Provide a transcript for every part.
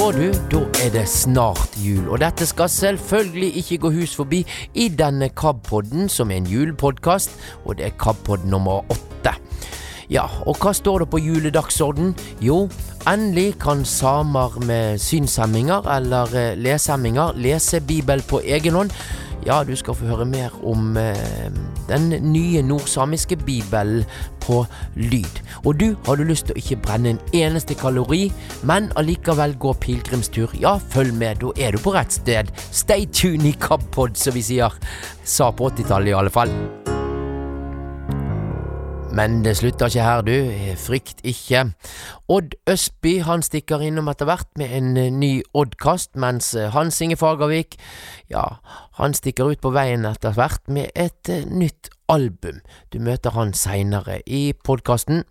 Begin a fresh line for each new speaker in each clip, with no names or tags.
Da du, da er det snart jul, og dette skal selvfølgelig ikke gå hus forbi i denne KAB-podden, som er en julepodkast, og det er KAB-podd nummer åtte. Ja, og hva står det på juledagsorden? Jo, endelig kan samer med synshemminger eller leshemminger lesehemminger lese Bibel på egen hånd. Ja, du skal få høre mer om eh, den nye nordsamiske bibelen på lyd. Og du, har du lyst til å ikke brenne en eneste kalori, men allikevel gå pilegrimstur, ja, følg med, da er du på rett sted. Stay tuned i Kappod, som vi sier. Sa på 80-tallet i alle fall. Men det slutter ikke her, du. Frykt ikke. Odd Østby han stikker innom etter hvert med en eh, ny Oddkast, mens eh, Hans Inge Fagervik, ja, han stikker ut på veien etter hvert med et eh, nytt album. Du møter han seinere i podkasten.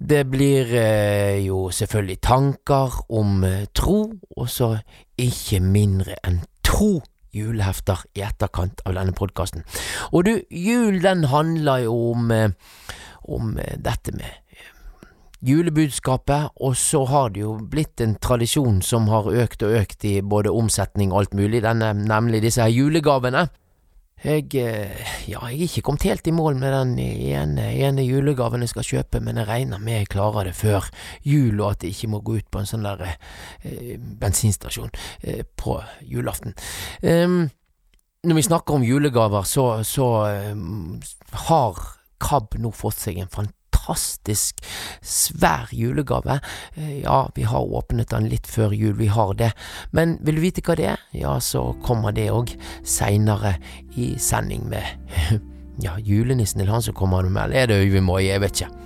Det blir eh, jo selvfølgelig tanker om eh, tro, og så ikke mindre enn to julehefter i etterkant av denne podkasten. Og du, jul den handler jo om, eh, om eh, dette med eh, julebudskapet, og så har det jo blitt en tradisjon som har økt og økt i både omsetning og alt mulig, denne, nemlig disse her julegavene. Jeg, ja, jeg er ikke kommet helt i mål med den ene, ene julegaven jeg skal kjøpe, men jeg regner med jeg klarer det før jul, og at jeg ikke må gå ut på en sånn der eh, bensinstasjon eh, på julaften. Um, når vi snakker om julegaver, så, så um, har KAB nå fått seg en fantastisk fantastisk svær julegave. Ja, vi har åpnet den litt før jul, vi har det. Men vil du vite hva det er? Ja, så kommer det òg seinere i sending med Ja, julenissen eller han som kommer eller er det Øyvind Moie, Jeg vet ikke.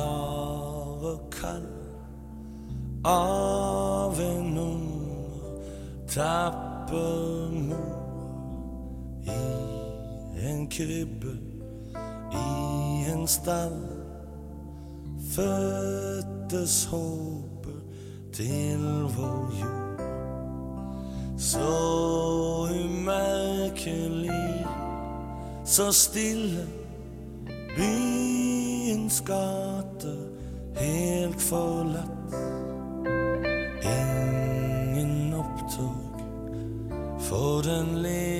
Så kall av en ung tapper mor i en krybbe i en stall fødtes håpet til vår jord. Så umerkelig, så stille byens gater helt forlatt. Ingen opptog for den lille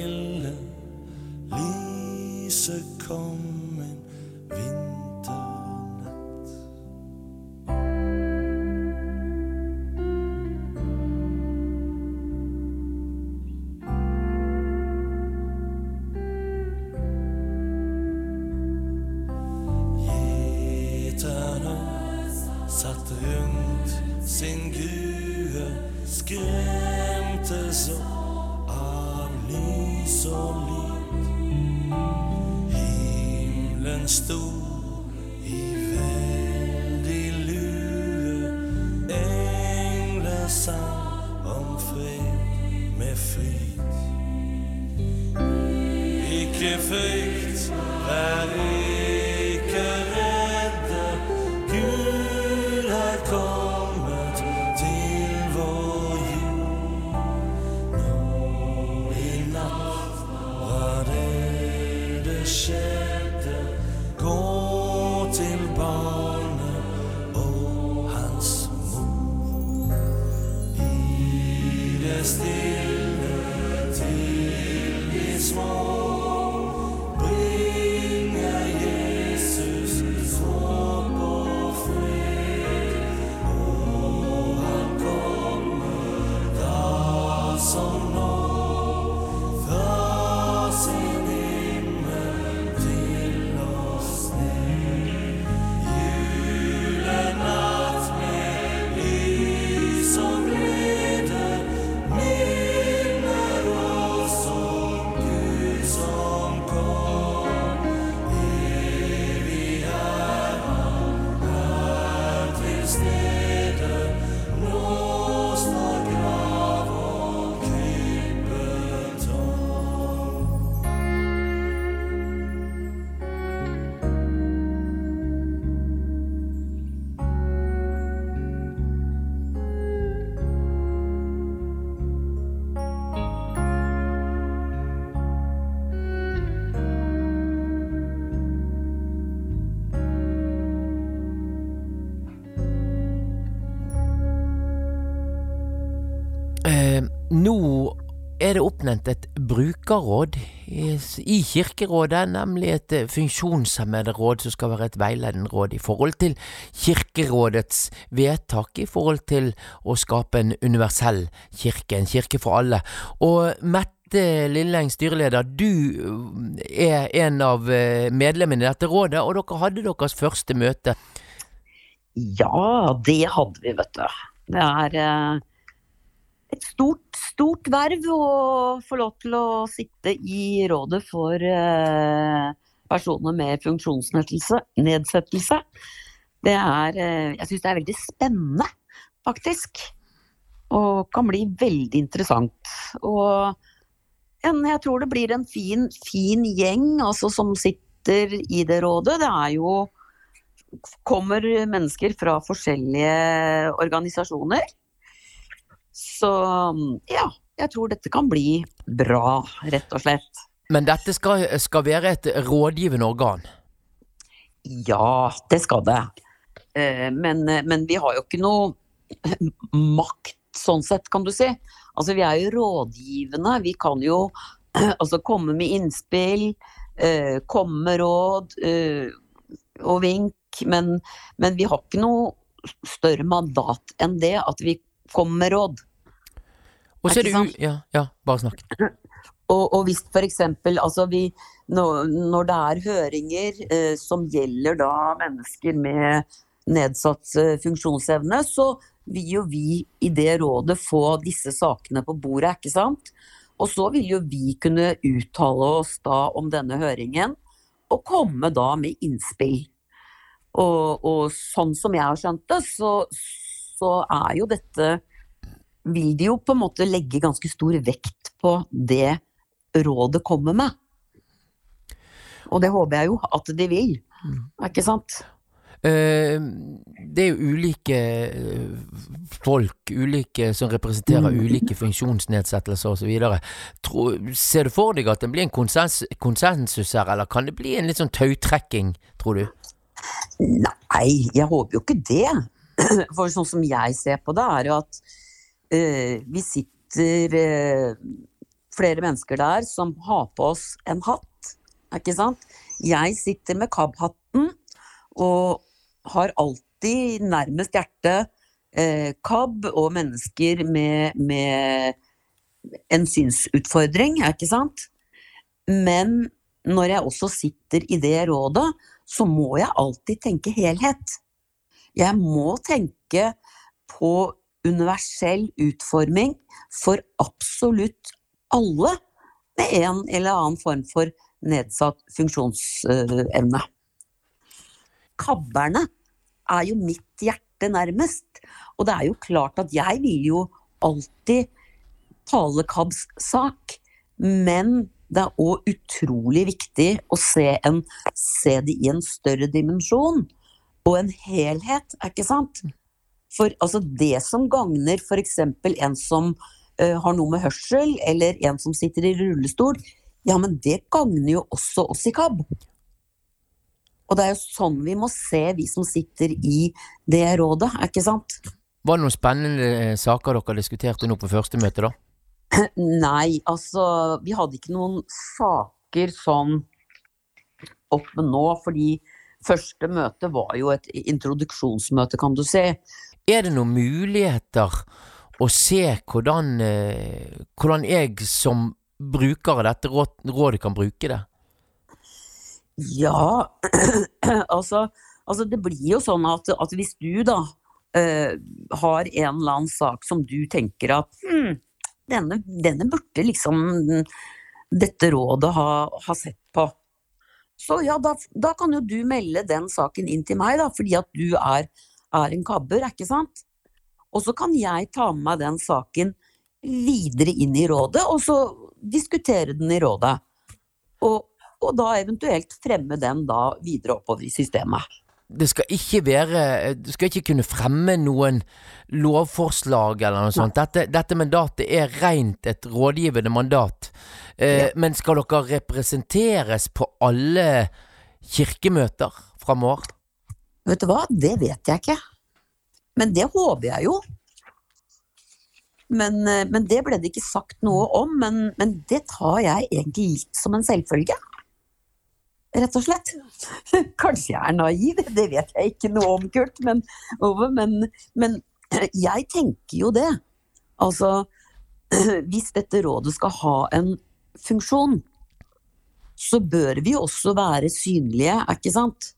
Nå
er det oppnevnt et brukerråd i, Kirkerådet, nemlig et funksjonshemmede funksjonshemmederåd som skal være et veiledende råd i forhold til Kirkerådets vedtak i forhold til å skape en universell kirke, en kirke for alle. Og Mette Lilleng, styreleder, du er en av eh, medlemmene i dette rådet, og dere hadde deres første møte.
Ja, det hadde vi, vet du. Det er eh, et stort, stort verv å få lov til å sitte i rådet for eh, personer med funksjonsnedsettelse. Det er eh, Jeg syns det er veldig spennende, faktisk. Og kan bli veldig interessant. Og jeg tror det blir en fin, fin gjeng altså, som sitter i det rådet. Det er jo kommer mennesker fra forskjellige organisasjoner. Så ja, jeg tror dette kan bli bra, rett og slett.
Men dette skal, skal være et rådgivende organ?
Ja, det skal det. Eh, men, men vi har jo ikke noe makt, sånn sett, kan du si. Altså, vi er jo rådgivende. Vi kan jo altså, komme med innspill, eh, komme med råd eh, og vink men, men, vi har ikke noe større mandat enn det, at vi kommer med råd.
Og så er det u... Ja, ja, bare snakk.
Og, og hvis f.eks. Altså vi, når, når, det er høringer eh, som gjelder da mennesker med nedsatt eh, funksjonsevne, så vil jo vi i det rådet få disse sakene på bordet, ikke sant. Og så vil jo vi kunne uttale oss da om denne høringen, og komme da med innspill. Og, og, sånn som jeg har skjønt det, så, så, er jo dette Vil de jo på en måte legge ganske stor vekt på det rådet kommer med. Og det håper jeg jo at de vil. Mm. Ikke sant?
Uh, det er jo ulike eh, folk, ulike som representerer mm. ulike funksjonsnedsettelser osv. Ser du for deg at det blir en konsens konsensus her, eller kan det bli en litt sånn tautrekking, tror du?
Nei, jeg håper jo ikke det. For sånn som jeg ser på det, er jo at vi sitter uh, flere mennesker der som har på oss en hatt, ikke sant? Jeg sitter med KAB-hatten og har alltid nærmest hjertet KAB og mennesker med, med en synsutfordring, ikke sant? Men når jeg også sitter i det rådet, så må jeg alltid tenke helhet. Jeg må tenke på universell utforming for absolutt alle med en eller annen form for nedsatt funksjonsevne. Kabberne er jo mitt hjerte nærmest. Og det er jo klart at jeg vil jo alltid tale KABs sak, men det er òg utrolig viktig å se, en, se, det i en større dimensjon. Og en helhet, er ikke sant? For altså, det som gagner f.eks. en som uh, har noe med hørsel, eller en som sitter i rullestol, ja, men det gagner jo også oss i KAB. Og det er jo sånn vi må se, vi som sitter i det rådet, er ikke sant?
Var det noen spennende saker dere diskuterte nå på første møte, da?
Nei, altså vi hadde ikke noen saker sånn oppe nå, fordi første møte var jo et introduksjonsmøte, kan du si.
Er det noen muligheter å se hvordan, eh, hvordan jeg som bruker av dette rådet kan bruke det?
Ja, altså, altså det blir jo sånn at, at hvis du da uh, har en eller annen sak som du tenker at hm, denne, denne burde liksom dette rådet ha, ha sett på. Så ja, da, da, kan jo du melde den saken inn til meg, da, fordi at du er, er en kabber, ikke sant? Og så kan jeg ta med meg den saken videre inn i rådet, og så diskutere den i rådet. Og, og da eventuelt fremme den da videre oppover i systemet
det skal ikke være Du skal ikke kunne fremme noen lovforslag eller noe sånt. Dette, dette mandatet er rent et rådgivende mandat. Eh, ja. Men skal dere representeres på alle kirkemøter framover?
Vet du hva, det vet jeg ikke. Men det håper jeg jo. Men, eh, men det ble det ikke sagt noe om. Men, men det tar jeg egentlig litt som en selvfølge. Rett og slett. Kanskje jeg er naiv, det vet jeg ikke noe om, Kurt. Men, men, men jeg tenker jo det. Altså, hvis dette rådet skal ha en funksjon, så bør vi også være synlige, er ikke sant?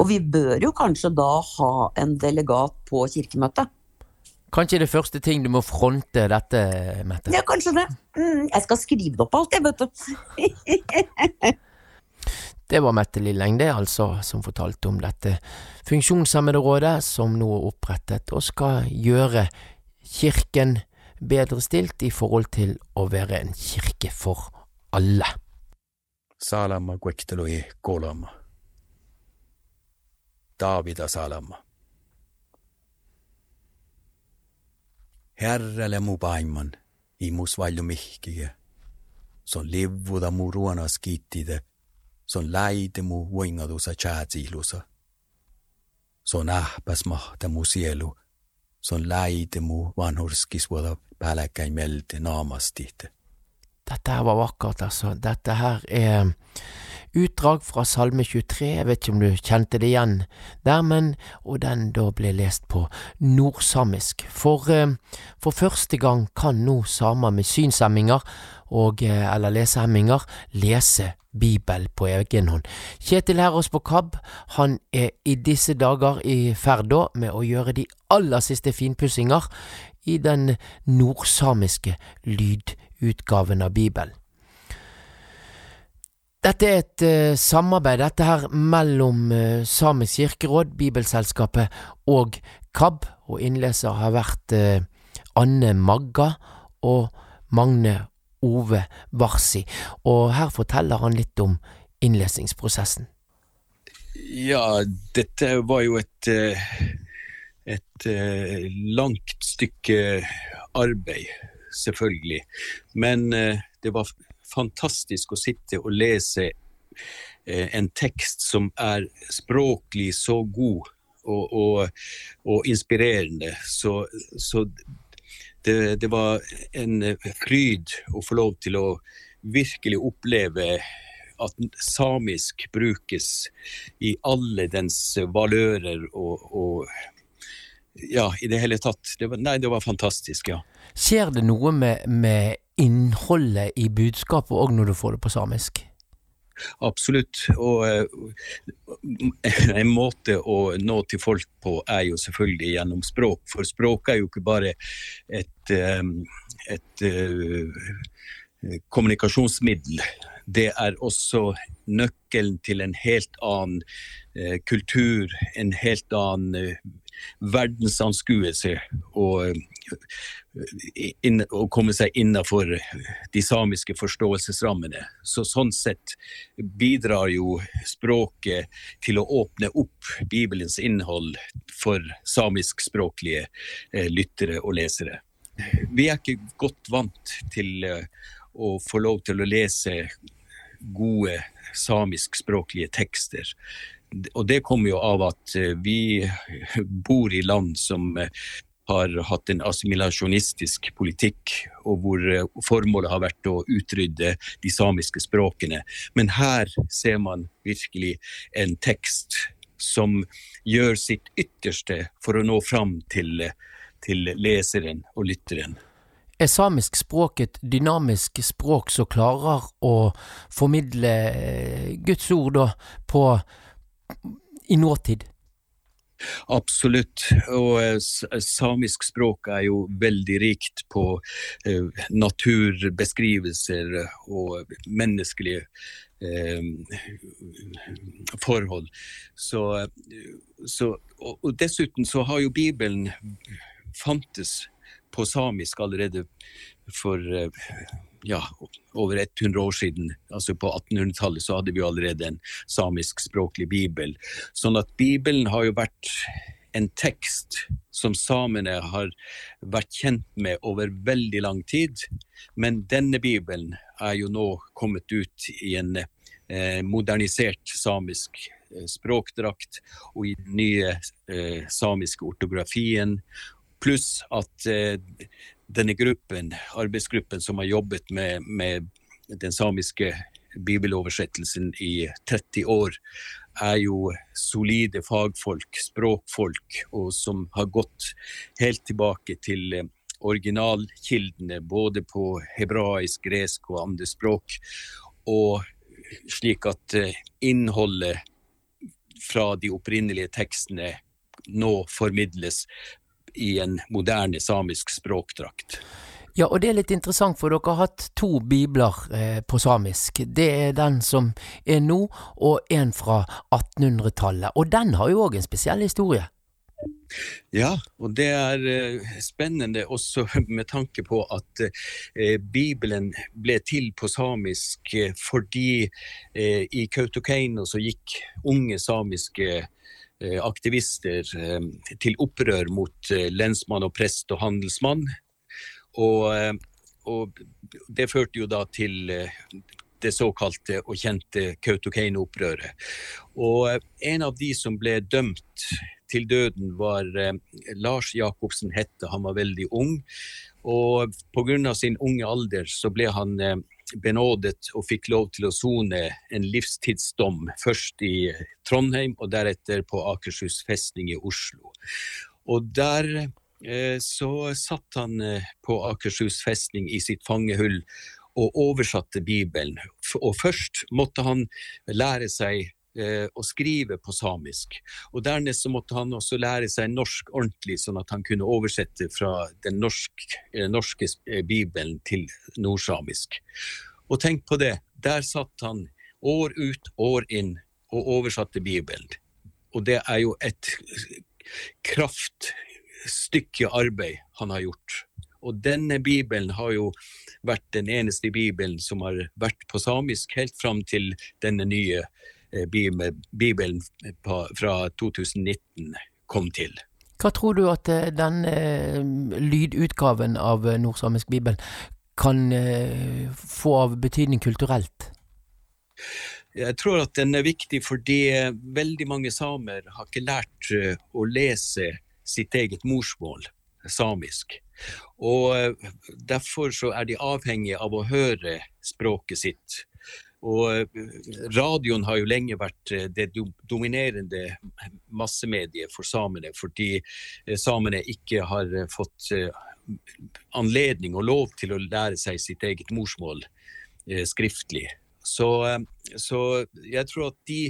Og vi bør jo kanskje da ha en delegat på kirkemøtet.
Kanskje det første ting du må fronte dette, Mette?
Ja, kanskje det. Mm, jeg skal skrive det opp alt, jeg, vet du.
Det var Mette Lilleng, det altså, som fortalte om dette funksjonshemmede rådet som nå er opprettet og skal gjøre kirken bedre stilt i forhold til å være en kirke for alle.
Salama Gwekteloi Golama. Davida salama. Herrele mu paimman, imus valju mihkige. Se on livvuda mu ruonas kiitide, se on läide mu võingaduse tšäätsiilusa. Se on ähpäs mahte mu sielu, se on läide mu vanhurskis võdav pälekäi melde naamastihte.
Dette her var vakkert, altså. Dette her er utdrag fra Salme 23, jeg vet ikke om du kjente det igjen der, men og den da ble lest på nordsamisk. For, eh, for første gang kan nå samer med synshemminger og eh, eller lesehemminger lese Bibel på egen hånd. Kjetil Herås på KAB, han er i disse dager i ferd med å gjøre de aller siste finpussinger i den nordsamiske lydutgaven av Bibelen. Dette er et uh, samarbeid dette her mellom uh, Samisk kirkeråd, Bibelselskapet og KAB, og innleser har vært uh, Anne Magga og Magne Ove Varsi, og her forteller han litt om innlesingsprosessen.
Ja, dette var jo et, et langt stykke arbeid, selvfølgelig. Men eh, det var fantastisk å sitte og lese eh, en tekst som er språklig så god og, og, og inspirerende. Så, så det, det, var en fryd å få lov til å virkelig oppleve at samisk brukes i alle dens valører og, og ja, i det hele tatt. Det var, nei, det var fantastisk, ja.
Skjer det noe med, med innholdet i budskapet òg når du får det på samisk?
Absolutt. Og uh, en måte å nå til folk på er jo selvfølgelig gjennom språk. For språk er jo ikke bare et, um, et uh, kommunikasjonsmiddel. Det er også nøkkelen til en helt annen kultur, en helt annen verdensanskuelse. Og inn, å komme seg innafor de samiske forståelsesrammene. Så sånn sett bidrar jo språket til å åpne opp Bibelens innhold for samiskspråklige eh, lyttere og lesere. Vi er ikke godt vant til eh, å få lov til å lese gode samiskspråklige tekster. Og det kommer jo av at eh, vi bor i land som eh, har hatt en assimilasjonistisk politikk, og hvor eh, formålet har vært å utrydde de samiske språkene. Men her ser man virkelig en tekst som gjør sitt ytterste for å nå fram til, til leseren og lytteren.
Er samisk språk et dynamisk språk som klarer å formidle Guds ord på, i nåtid?
Absolutt. Og eh, samisk språk er jo veldig rikt på eh, naturbeskrivelser og menneskelige eh, forhold. Så, så, og dessuten så har jo Bibelen fantes på samisk allerede for ja, over 100 år siden, altså på 1800-tallet, så hadde vi allerede en samiskspråklig bibel. Sånn at Bibelen har jo vært en tekst som samene har vært kjent med over veldig lang tid. Men denne bibelen er jo nå kommet ut i en eh, modernisert samisk eh, språkdrakt og i den nye eh, samiske ortografien. Pluss at eh, denne gruppen, arbeidsgruppen som har jobbet med, med den samiske bibeloversettelsen i 30 år, er jo solide fagfolk, språkfolk, og som har gått helt tilbake til eh, originalkildene, både på hebraisk, gresk og andre språk. Og slik at eh, innholdet fra de opprinnelige tekstene nå formidles i en moderne samisk språkdrakt.
Ja, og det er litt interessant, for dere har hatt to bibler eh, på samisk. Det er den som er nå, og en fra 1800-tallet. Og den har jo òg en spesiell historie.
Ja, og det er eh, spennende også med tanke på at eh, Bibelen ble til på samisk eh, fordi eh, i Kautokeino så gikk unge samiske aktivister til opprør mot lensmann og prest og handelsmann og, eh, og, det førte jo da til eh, det såkalte og kjente Kautokeino-opprøret. Og eh, en av de som ble dømt til døden, var Lars Jacobsen Hette. Han var veldig ung. Og pga. sin unge alder så ble han benådet og fikk lov til å sone en livstidsdom. Først i Trondheim og deretter på Akershus festning i Oslo. Og der Eh, så satt han eh, på Akershus festning i sitt fangehull og oversatte Bibelen. Og først måtte han lære seg eh, å skrive på samisk. Og Dernest så måtte han også lære seg norsk ordentlig, sånn at han kunne oversette fra den norsk, norske bibelen til nordsamisk. Og tenk på det, der satt han år ut, år inn og oversatte Bibelen. Og det er jo et kraftstykke arbeid han har gjort. Og denne bibelen har jo vært den eneste bibelen som har vært på samisk helt fram til denne nye eh, bibelen fra 2019 kom til.
Hva tror du at denne den eh, lydutgaven av nordsamisk bibel kan eh, få av betydning kulturelt?
Jeg tror at den er viktig fordi eh, veldig mange samer har ikke lært eh, å lese sitt eget morsmål, samisk. Og eh, Derfor så er de avhengige av å høre språket sitt. Og eh, radioen har jo lenge vært eh, det dominerende massemediet for samene, fordi samene ikke har fått anledning og lov til å lære seg sitt eget morsmål skriftlig. Så, så jeg tror at de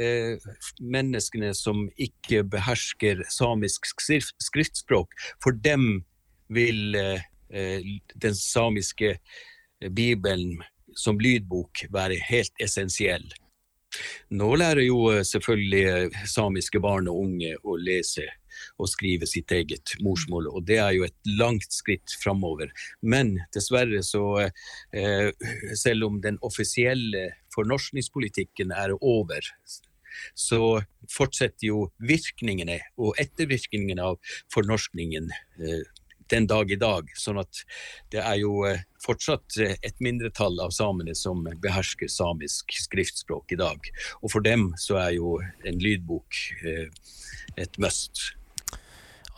eh, menneskene som ikke behersker samisk skriftspråk, for dem vil eh, eh, den samiske bibelen som lydbok være helt essensiell. Nå lærer jo eh, selvfølgelig eh, samiske barn og unge å lese og skrive sitt eget morsmål, og det er jo et langt skritt framover. Men dessverre så, eh, selv om den offisielle fornorskningspolitikken er over, så fortsetter jo virkningene og ettervirkningene av fornorskningen den dag i dag. Sånn at det er jo eh, fortsatt eh, et mindretall av samene som behersker samisk skriftspråk i dag. Og for dem så er jo en lydbok et must.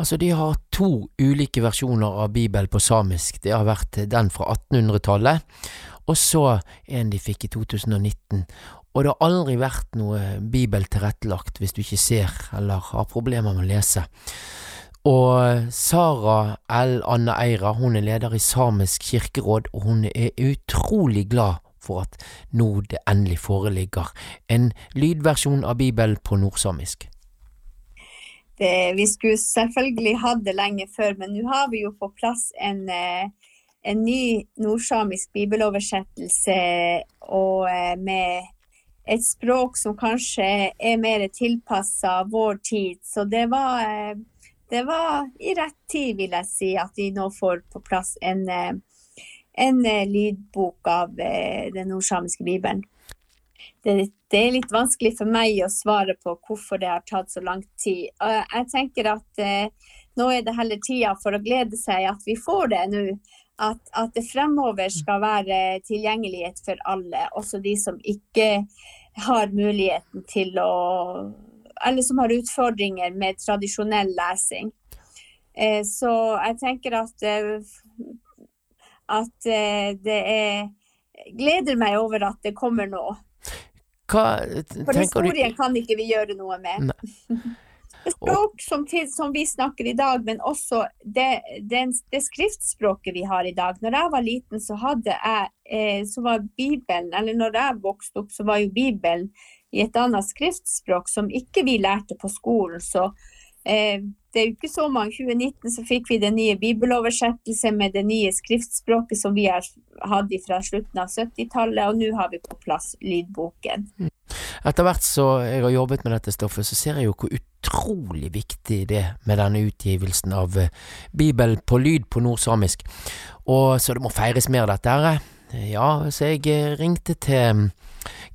Altså, de har to ulike versjoner av Bibelen på samisk. Det har vært den fra 1800-tallet, og så en de fikk i 2019. Og det har aldri vært noe bibel tilrettelagt hvis du ikke ser eller har problemer med å lese. Og Sara L. Anne Eira hun er leder i Samisk kirkeråd, og hun er utrolig glad for at nå det endelig foreligger en lydversjon av Bibelen på nordsamisk.
Det, vi skulle selvfølgelig hatt det lenge før, men nå har vi jo på plass en, eh, en ny nordsamisk bibeloversettelse og eh, med et språk som kanskje er mer tilpassa vår tid. Så det var, eh, det var, i rett tid, vil jeg si, at vi nå får på plass en, eh, en eh, lydbok av den nordsamiske bibelen. Det, det, er litt vanskelig for meg å svare på hvorfor det har tatt så lang tid. Jeg tenker at nå er det heller tida for å glede seg at vi får det nå at, at, det fremover skal være tilgjengelighet for alle, også de som ikke har muligheten til å Eller som har utfordringer med tradisjonell lesing. Eh, så jeg tenker at, eh, at eh, det er Gleder meg over at det kommer nå.
Hva
For
historien du
kan ikke vi gjøre noe med. Språk som, til, som vi snakker i dag, men også det, det, det skriftspråket vi har i dag. Når jeg var liten, så hadde jeg eh, så var Bibelen, eller når jeg vokste opp, så var jo Bibelen i et annet skriftspråk som ikke vi lærte på skolen. Så eh, det er jo ikke så mange. I 2019 så fikk vi den nye bibeloversettelsen med det nye skriftspråket som vi har hatt fra slutten av 70-tallet, og nå har vi på plass lydboken.
Etter hvert så jeg har jobbet med dette stoffet, så ser jeg jo hvor utrolig viktig det er med denne utgivelsen av eh, Bibelen på lyd på nordsamisk. Og så det må feires mer, dette her. Ja, så jeg eh, ringte til mm,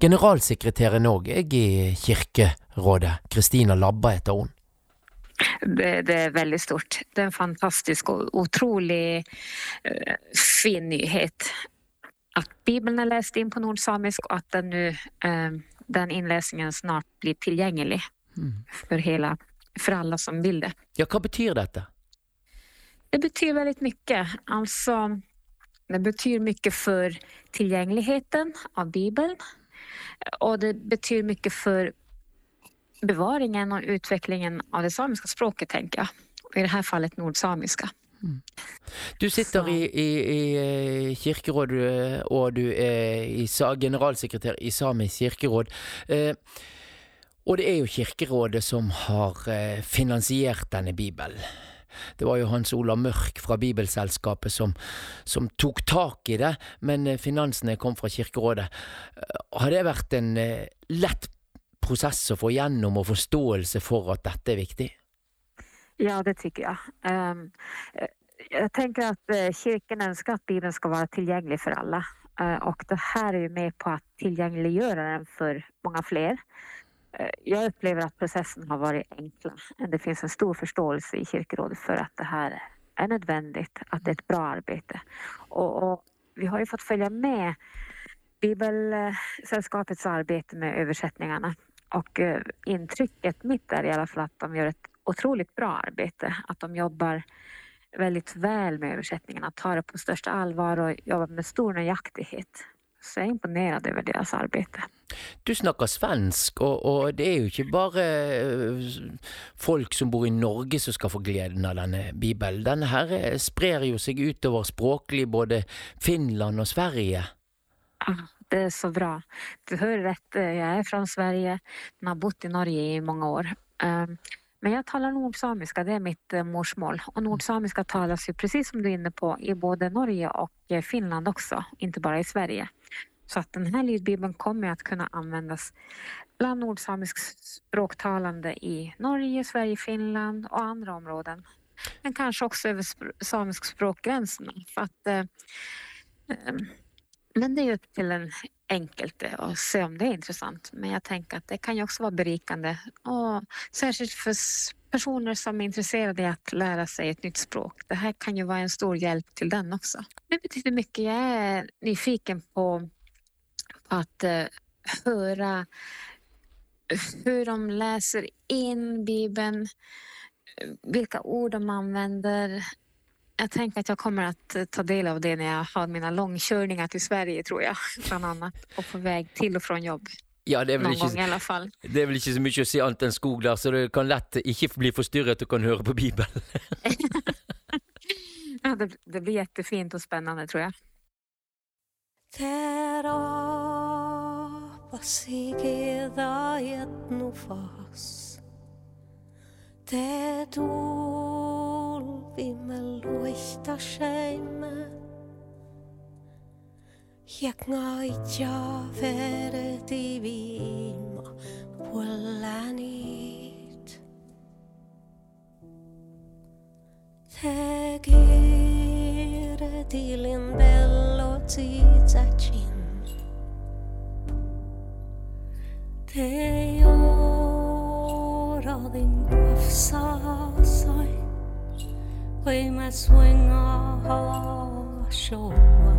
generalsekretæren òg, jeg, i Kirkerådet. Kristina Labba heter hun.
Det, det er veldig stort. Det er en fantastisk og utrolig uh, fin nyhet. At Bibelen er lest inn på nordsamisk og at den, nu, eh, den innlesingen snart blir tilgjengelig for, hele, for alle som vil det.
Ja, hva betyr dette?
Det betyr veldig mye. Alltså, det betyr mye for tilgjengeligheten av Bibelen. Og det betyr mye for bevaringen og utviklingen av det samiske språket, tenker jeg. I dette fallet fallet nordsamiska.
Du sitter i, i, i eh, Kirkerådet, og du er i, generalsekretær i Samisk kirkeråd. Eh, og det er jo Kirkerådet som har eh, finansiert denne bibelen. Det var jo Hans Ola Mørk fra Bibelselskapet som, som tok tak i det, men eh, finansene kom fra Kirkerådet. Eh, Har det vært en eh, lett prosess å få gjennom og forståelse for at dette er viktig?
Ja, det syns jeg. Um, jeg tenker at Kirken ønsker at Bibelen skal være tilgjengelig for alle. Eh, det her er jo med på å tilgjengeliggjøre den for mange fler. Eh, opplever at prosessen har vært enklare. Det finnes en stor forståelse i Kirkerådet for at det her er nødvendig, at det er et bra arbeid. Og, og vi har jo fått følge med Bibelselskapets arbeid med oversettingene. Og inntrykket mitt er i alle fall at de gjør et utrolig bra arbeid. At de jobber veldig vel med oversettingene, tar det på største allvar og jobber med stor nøyaktighet. Så jeg er imponerad over deres arbete.
Du snakker svensk, og, og det er jo ikke bare eh, folk som bor i Norge som skal få gleden av denne bibelen. Denne her eh, sprer jo seg utover språklig både Finland og Sverige.
Ah, Det er så bra. Du hører rett, jeg er fra Sverige men har bott i Norge i mange år. Ehm, Men jeg taler nordsamiska, det er mitt eh, morsmål. Og nordsamiska tales jo, precis som du er inne på i både Norge eh, Finland også, ikke bare i Sverige. Så att den här ljudbibeln kommer att kunna användas bland nordsamisk språktalande i Norge, Sverige, Finland och andra områden. Men kanske också över samisk språkgränserna. För att, eh, eh, men det är upp till en enkelte att se om det är intressant. Men jag tänker att det kan ju också vara berikande. Och särskilt för personer som är intresserade i att lära sig ett nytt språk. Det här kan ju vara en stor hjälp till den också. Det betyder mycket. Jag är nyfiken på att eh, höra hur de läser in Bibeln, vilka ord de använder. Jag tänker att jag kommer att eh, ta del av det när jag har mina långkörningar till Sverige tror jag, bland annat. Och på väg till och från jobb,
Ja, det er, vel ikke,
gang, i alla fall.
det er vel ikke så mye å se annet enn skog der, så du kan lett ikke bli forstyrret og kan høre på Bibelen.
Ja, det, det blir kjempefint og spennende, tror jag.
Terapa sigeda etnufas. Te tulvi me luista scheime. Jak ngaitja veret i viima puollanit. Te gire tilin bello tizacin. Eiora din gwafsasau Wei ma swinga hawa showa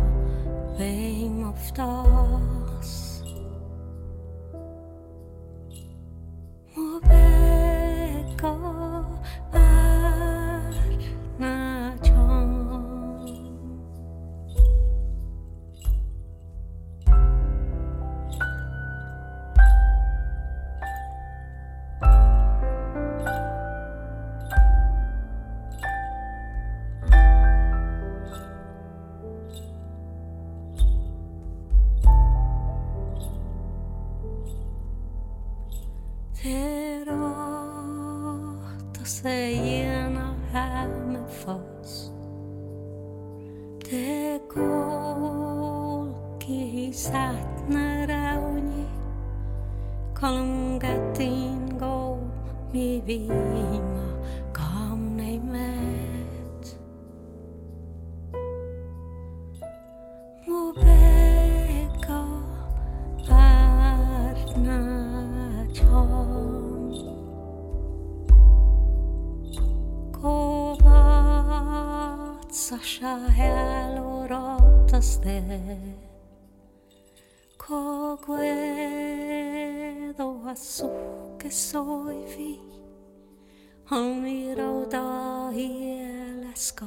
hieleska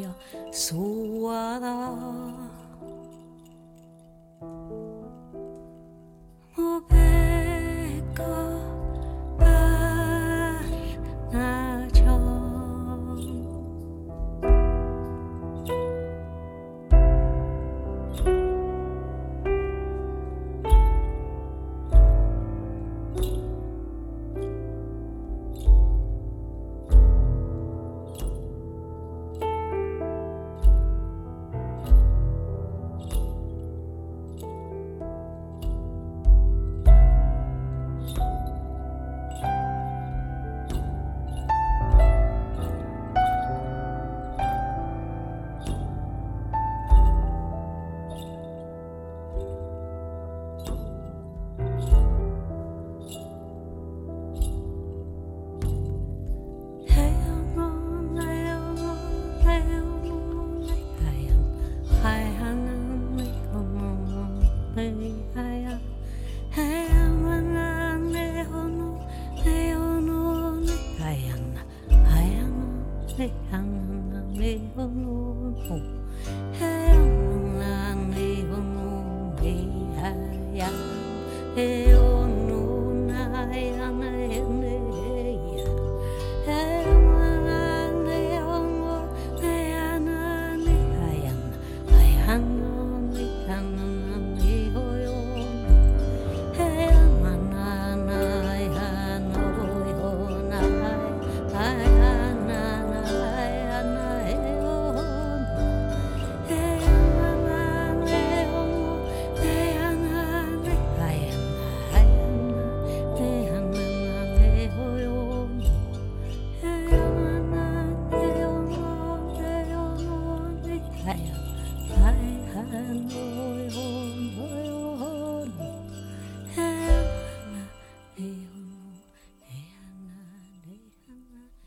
ja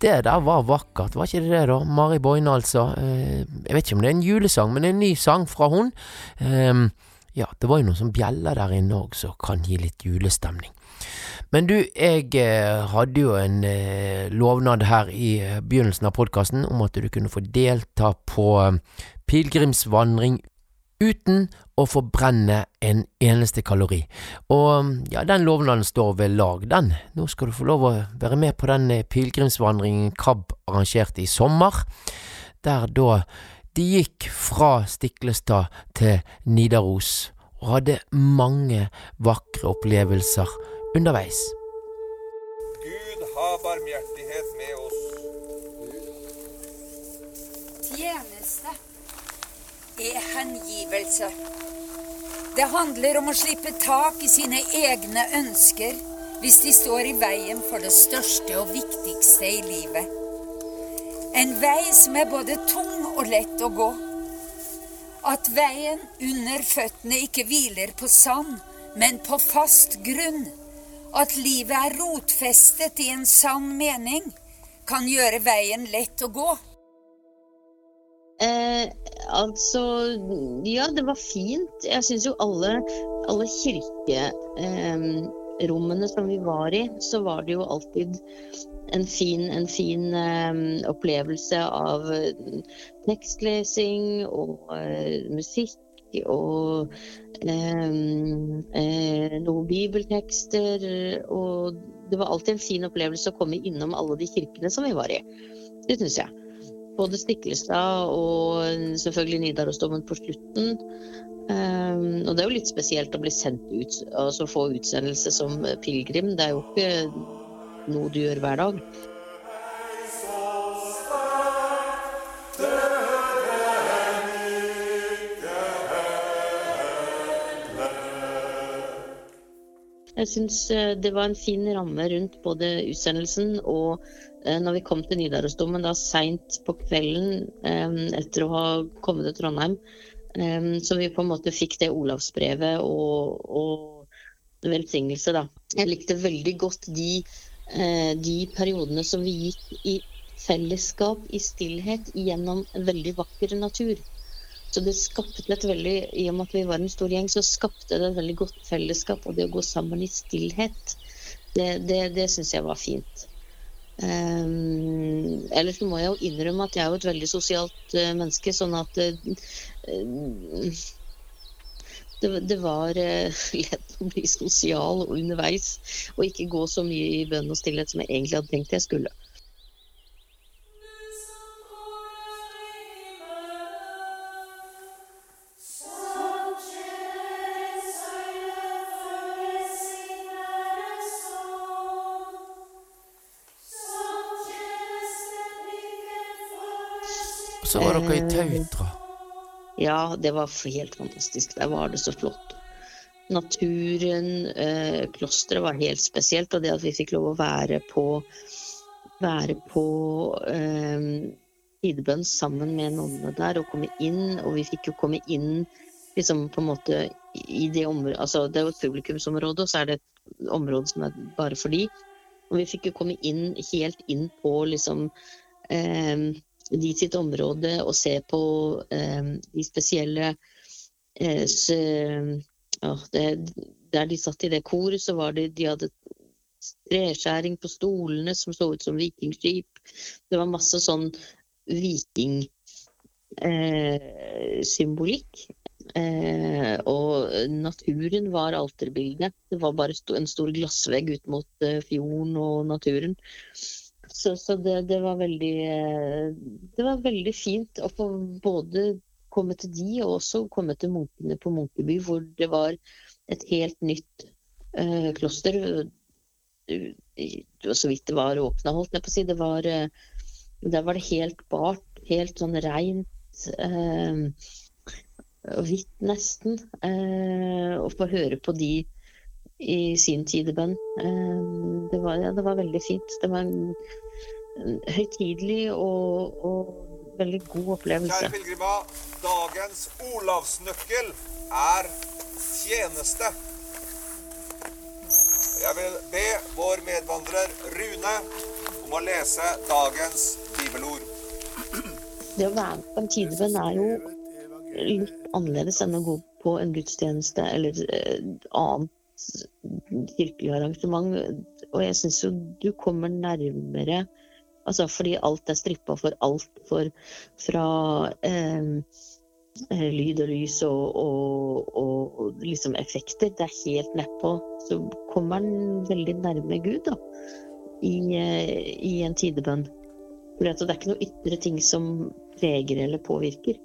Det der var vakkert, var ikke det det, da? Mari Boine, altså. Eh, Jeg vet ikke om det er en julesang, men det er en ny sang fra hun. Ehm, ja, det var jo noen som bjeller der inne òg, som kan gi litt julestemning. Men du, jeg eh, hadde jo en eh, lovnad her i begynnelsen av podkasten om at du kunne få delta på pilegrimsvandring uten å forbrenne en eneste kalori. Og ja, den lovnaden står ved lag, den. Nå skal du få lov å være med på den eh, pilegrimsvandringen KAB arrangerte i sommer, der da de gikk fra Stiklestad til Nidaros og hadde mange vakre opplevelser underveis.
Gud ha barmhjertighet med oss.
Tjeneste er hengivelse. Det handler om å slippe tak i sine egne ønsker hvis de står i veien for det største og viktigste i livet. En vei som er både tung og lett å gå. At veien under føttene ikke hviler på sand, men på fast grunn. At livet er rotfestet i en sann mening, kan gjøre veien lett å gå.
Eh, altså, ja, det var fint. Jeg syns jo alle, alle kirkerommene som vi var i, så var det jo alltid en fin, en fin eh, opplevelse av eh, tekstlesing og eh, musikk og eh, eh, noen bibeltekster. Og det var alltid en fin opplevelse å komme innom alle de kirkene som vi var i. Det syns jeg. Både Stiklestad og selvfølgelig Nidarosdomen på slutten. Um, og det er jo litt spesielt å bli sendt ut, altså få utsendelse som pilegrim. Det er jo ikke noe du gjør hver dag. Jeg syns eh, det var en fin ramme rundt både utsendelsen og eh, når vi kom til Nidarosdomen da seint på kvelden eh, etter å ha kommet til Trondheim, så vi på en måte fikk det Olavsbrevet og, og velsignelse, da. Jeg likte veldig godt de, de periodene som vi gikk i fellesskap, i stillhet, gjennom en veldig vakker natur. Så det skapte et veldig, I og med at vi var en stor gjeng, så skapte det et veldig godt fellesskap. Og det å gå sammen i stillhet, det, det, det syns jeg var fint. Um, ellers må jeg jo innrømme at jeg er jo et veldig sosialt uh, menneske, sånn at uh, det, det, var uh, lett å bli sosial underveis, og ikke gå så mye i bønn og stillhet som jeg egentlig hadde tenkt jeg skulle.
Så var dere i Tautra.
Ja, det var helt fantastisk. Der var det så flott. Naturen, eh, klosteret var helt spesielt, og det at vi fikk lov å være på være på eh, tidebønn sammen med nonnene der og komme inn, og vi fikk jo komme inn liksom på en måte i det området Altså det er jo et publikumsområde, og så er det et område som er bare for de. Og vi fikk jo komme inn helt inn på liksom eh, de sitt område og se på eh, de spesielle eh, s, ja, det, Der de satt i det koret, så var det De hadde treskjæring på stolene som så ut som vikingskip. Det var masse sånn vikingsymbolikk. Eh, og naturen var alterbildet. Det var bare en stor glassvegg ut mot eh, fjorden og naturen. Så, så det, det, var veldig eh, Det var veldig fint å få både komme til de, og også komme til munkene på Munkeby, hvor det var et helt nytt uh, kloster. Så vidt det var åpna, holdt jeg på å si. Det var, uh, der var det helt bart, helt sånn reint. og hvitt, nesten. Eh, å få høre på de i sin tidebønn. Det var, ja, det var veldig fint. Det var en, en høytidelig og, og, veldig god opplevelse.
Kjære pilegrimer, dagens Olavsnøkkel er tjeneste. Jeg vil be vår medvandrer Rune om å lese dagens bibelord.
Det å være på en tidebønn er jo litt annerledes enn å gå på en gudstjeneste eller eh, annet kirkelig arrangement. Og jeg syns jo du kommer nærmere Altså fordi alt er strippa for alt for fra eh, lyd og lys og, og, og, liksom effekter. Det er helt nedpå. Så kommer han veldig nærme Gud da, i, i en tidebønn. For det er ikke noe ytre ting som preger eller påvirker.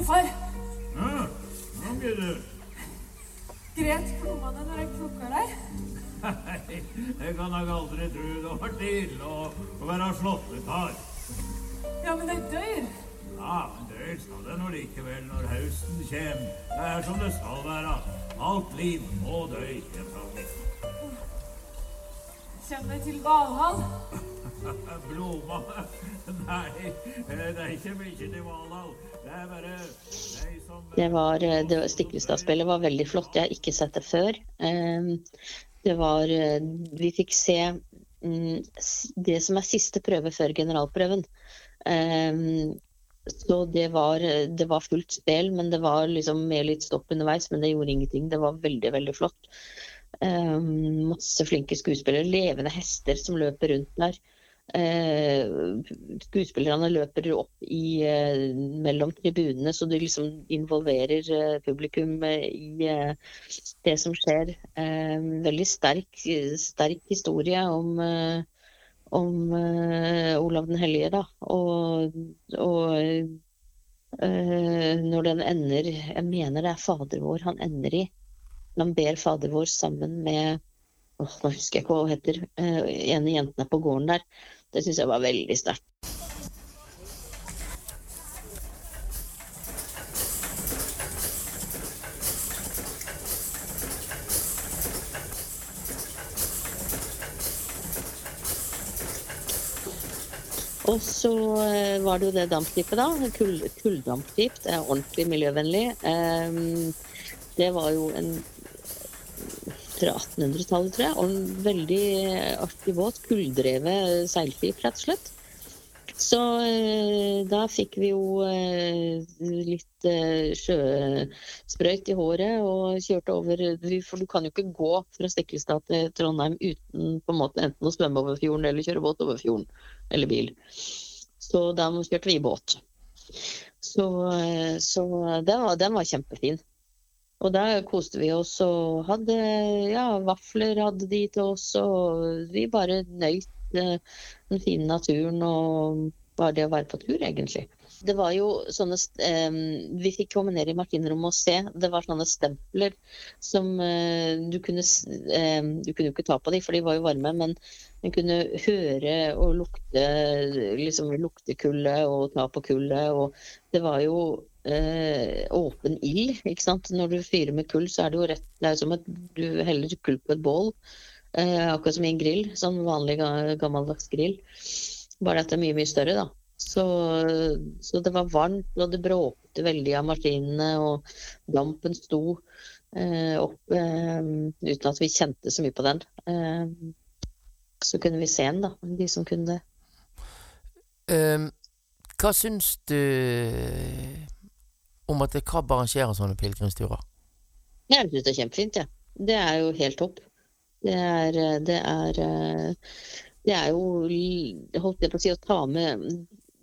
Godfar,
Ja, hva blir det?
gret kloene når jeg plukka deg?
Nei, jeg kan nok aldri tro det var til å, å være slåttekar.
Ja, men jeg dør.
Ja, men dør skal det nå likevel når høsten kjem. Det er som det skal være. Alt liv må dø.
Kjem det til Valhall?
Bloma Nei, det er ikke mye til Valhall. Som
Det var, eh, Stiklestad-spillet var veldig flott. Jeg har ikke sett det før. Eh, Det var eh, Vi fikk se mm, det som er siste prøve før generalprøven. Eh, Så det var, det var fullt spill, men det var liksom med litt stopp underveis. Men det gjorde ingenting. Det var veldig, veldig flott. Eh, Masse flinke skuespillere. Levende hester som løper rundt der. Eh, skuespillerne løper opp i, eh, mellom tribunene, så de liksom involverer eh, publikum i det som skjer. Veldig sterk, sterk historie om, om Olav den hellige, da. Og, og når den ender Jeg mener det er Fader vår han ender i. Han ber Fader vår sammen med åh, Nå husker jeg ikke hva hun heter. eh, ene jentene på gården der. Det syns jeg var veldig sterkt. Og så eh, var det jo det dampskipet, da. Kull, kulldampskip. Det er ordentlig miljøvennlig. Ehm, det var jo en fra 1800-tallet, tror jeg. Og en veldig artig båt. Kulldrevet seilskip, rett og slett. Så eh, da fikk vi jo eh, litt eh, sjøsprøyt i håret og kjørte over For du kan jo ikke gå fra Stiklestad til Trondheim uten på en måte enten å svømme over fjorden eller kjøre båt over fjorden. Eller bil. Så da kjørte vi båt. Så, så den, var, den var kjempefin. Og der koste vi oss og hadde ja, vafler hadde de til oss, og vi bare nøyt eh, den fine naturen og bare det å være på tur, egentlig. Det var jo sånne em, Vi fikk komme ned i maskinrommet og se. Det var sånne stempler som eh, du kunne s- Du kunne jo ikke ta på dem, for de var jo varme, men du kunne høre og lukte liksom lukte kullet og ta på kullet. Og det var jo eh, åpen ild, ikke sant. Når du fyrer med kull, så er det jo rett Det er som at du heller kull på et bål. Eh, akkurat som i en grill. Sånn vanlig gammeldags grill. Bare at det er mye, mye større, da. Så, så det var varmt, og det bråkte veldig av maskinene, og dampen sto eh, opp eh, uten at vi kjente så mye på den. Eh, så kunne vi se den, da, de som kunne det.
Um, hva syns du om at KAB arrangerer sånne pilegrimsturer?
Jeg syns det er kjempefint, jeg. Det er jo helt topp. Det er, det er Det er jo Holdt jeg på å si å ta med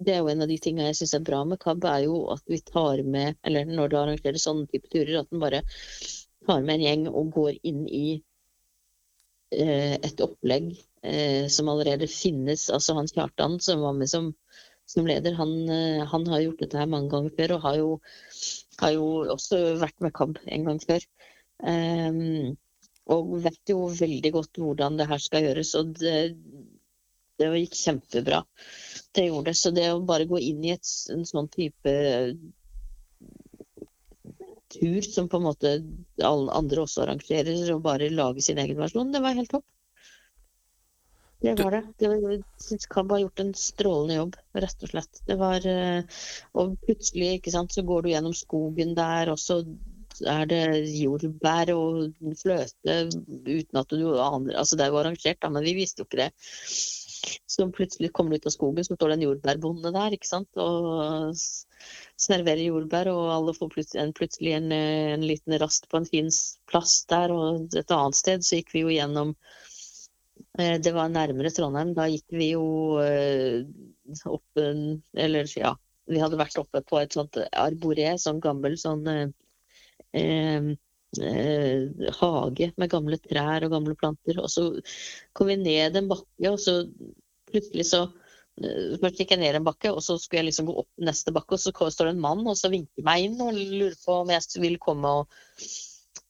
Det er jo en av de tingene jeg syns er bra med KAB, er jo at vi tar med Eller når det arrangerer sånne type turer, at en bare tar med en gjeng og går inn i eh, et opplegg eh, som allerede finnes. Altså han Kjartan som var med som, som leder, han, eh, han har gjort dette her mange ganger før, og har jo, har jo også vært med KAB en gang før. Ehm, og vet jo veldig godt hvordan det her skal gjøres, og det, det gikk kjempebra. Det gjorde det. Så det å bare gå inn i et, en sånn type tur som på en måte alle andre også arrangerer, og bare lage sin egen versjon, det var helt topp. Det var det. det var, jeg har gjort en strålende jobb, rett og slett. Det var, eh, og plutselig ikke sant, så går du gjennom skogen der, og så er det jordbær og fløte uten at du aner Altså det jo arrangert, da, men vi visste jo ikke det. Så plutselig kommer du ut av skogen, så står det en jordbærbonde der, ikke sant, og serverer jordbær, og alle får plutselig en, plutselig en, en liten rast på en fin plass der, og et annet sted så gikk vi jo gjennom Det var nærmere Trondheim, da gikk vi jo eh, opp Eller ja, vi hadde vært oppe på et sånt arboré, sånn gammel sånn eh, eh, eh, hage med gamle trær og gamle planter. Og så kom vi ned en bakke, og så plutselig så eh, Først gikk jeg ned en bakke, og så skulle jeg liksom gå opp neste bakke, og så står det en mann og så vinker meg inn og lurer på om jeg vil komme og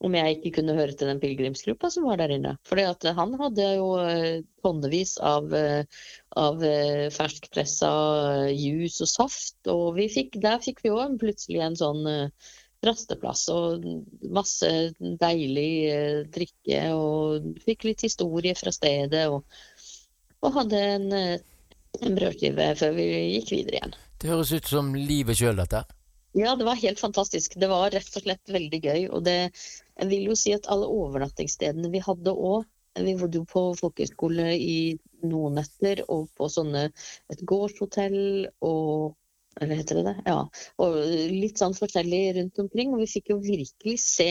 om jeg ikke kunne høre til den pilegrimsgruppa som var der inne. Fordi han hadde jo eh, tonnevis av, eh, av eh, ferskpressa juice og saft, og fikk, der fikk vi òg plutselig en sånn rasteplass og masse deilig drikke, og fikk litt historie fra stedet, og, og hadde en, en brødskive før vi gikk videre igjen.
Det høres ut som livet sjøl, dette.
Ja, det var helt fantastisk. Det var rett og slett veldig gøy. Og det, jeg vil jo si at alle overnattingsstedene vi hadde òg Vi bodde jo på folkehøyskole i noen netter, og på sånne et gårdshotell og Eller heter det det? Ja. Og litt sånn forskjellig rundt omkring. Og vi fikk jo virkelig se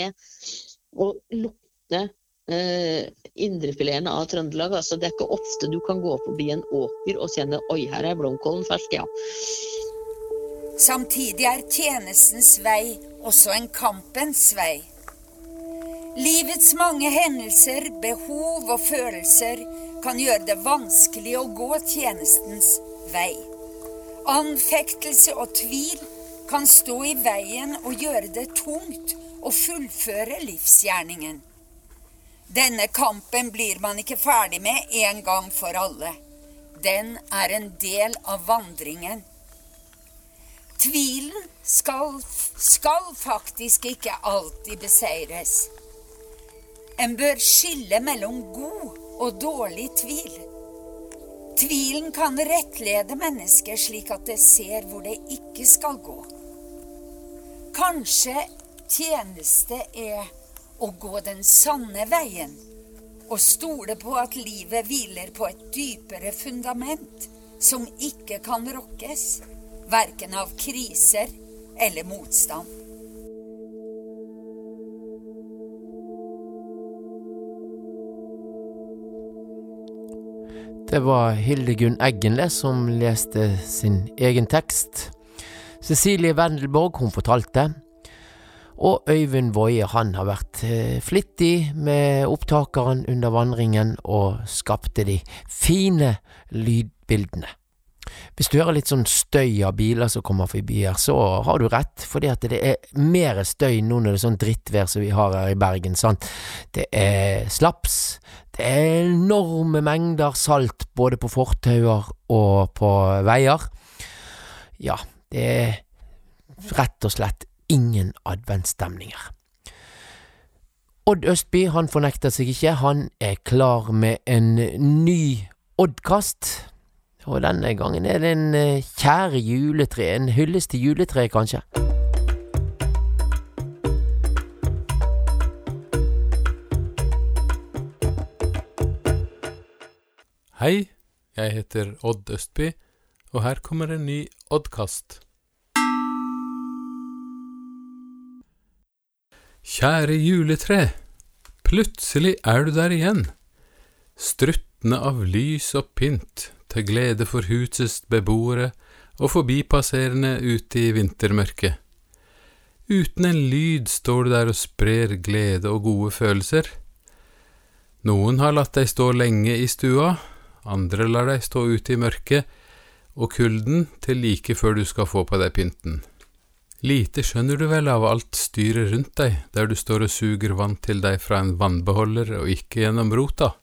og lukte eh, indrefileten av Trøndelag. Altså, det er ikke ofte du kan gå forbi en åker og kjenne Oi, her er blomkålen fersk, ja.
Samtidig er tjenestens vei også en kampens vei. Livets mange hendelser, behov og følelser kan gjøre det vanskelig å gå tjenestens vei. Anfektelse og tvil kan stå i veien og gjøre det tungt å fullføre livsgjerningen. Denne kampen blir man ikke ferdig med en gang for alle. Den er en del av vandringen. Tvilen skal, skal faktisk ikke alltid beseires. En bør skille mellom god og dårlig tvil. Tvilen kan rettlede mennesket slik at det ser hvor det ikke skal gå. Kanskje tjeneste er å gå den sanne veien og stole på at livet hviler på et dypere fundament som ikke kan rokkes verken av kriser eller motstand.
Det var Hildegunn Eggenle som leste sin egen tekst. Cecilie Wendelborg hun fortalte. Og Øyvind Woie han har vært eh, flittig med opptakeren under vandringen og skapte de fine lydbildene. Hvis du hører litt sånn støy av biler som kommer forbi her, så har du rett, fordi at det er mer støy nå når det er sånn drittvær som vi har her i Bergen, sant. Det er slaps, det er enorme mengder salt både på fortauer og på veier. Ja, det er rett og slett ingen adventsstemninger. Odd Østby han fornekter seg ikke, han er klar med en ny Oddkast. Og denne gangen er det en eh, kjære juletre, en hyllest til juletreet, kanskje.
Hei, jeg heter Odd Østby, og her kommer en ny Oddkast. Kjære juletre, plutselig er du der igjen, struttende av lys og pynt, til glede for husets beboere og forbipasserende ute i vintermørket. Uten en lyd står du der og sprer glede og gode følelser. Noen har latt deg stå lenge i stua, andre lar deg stå ute i mørket og kulden til like før du skal få på deg pynten. Lite skjønner du vel av alt styret rundt deg, der du står og suger vann til deg fra en vannbeholder og ikke gjennom rota.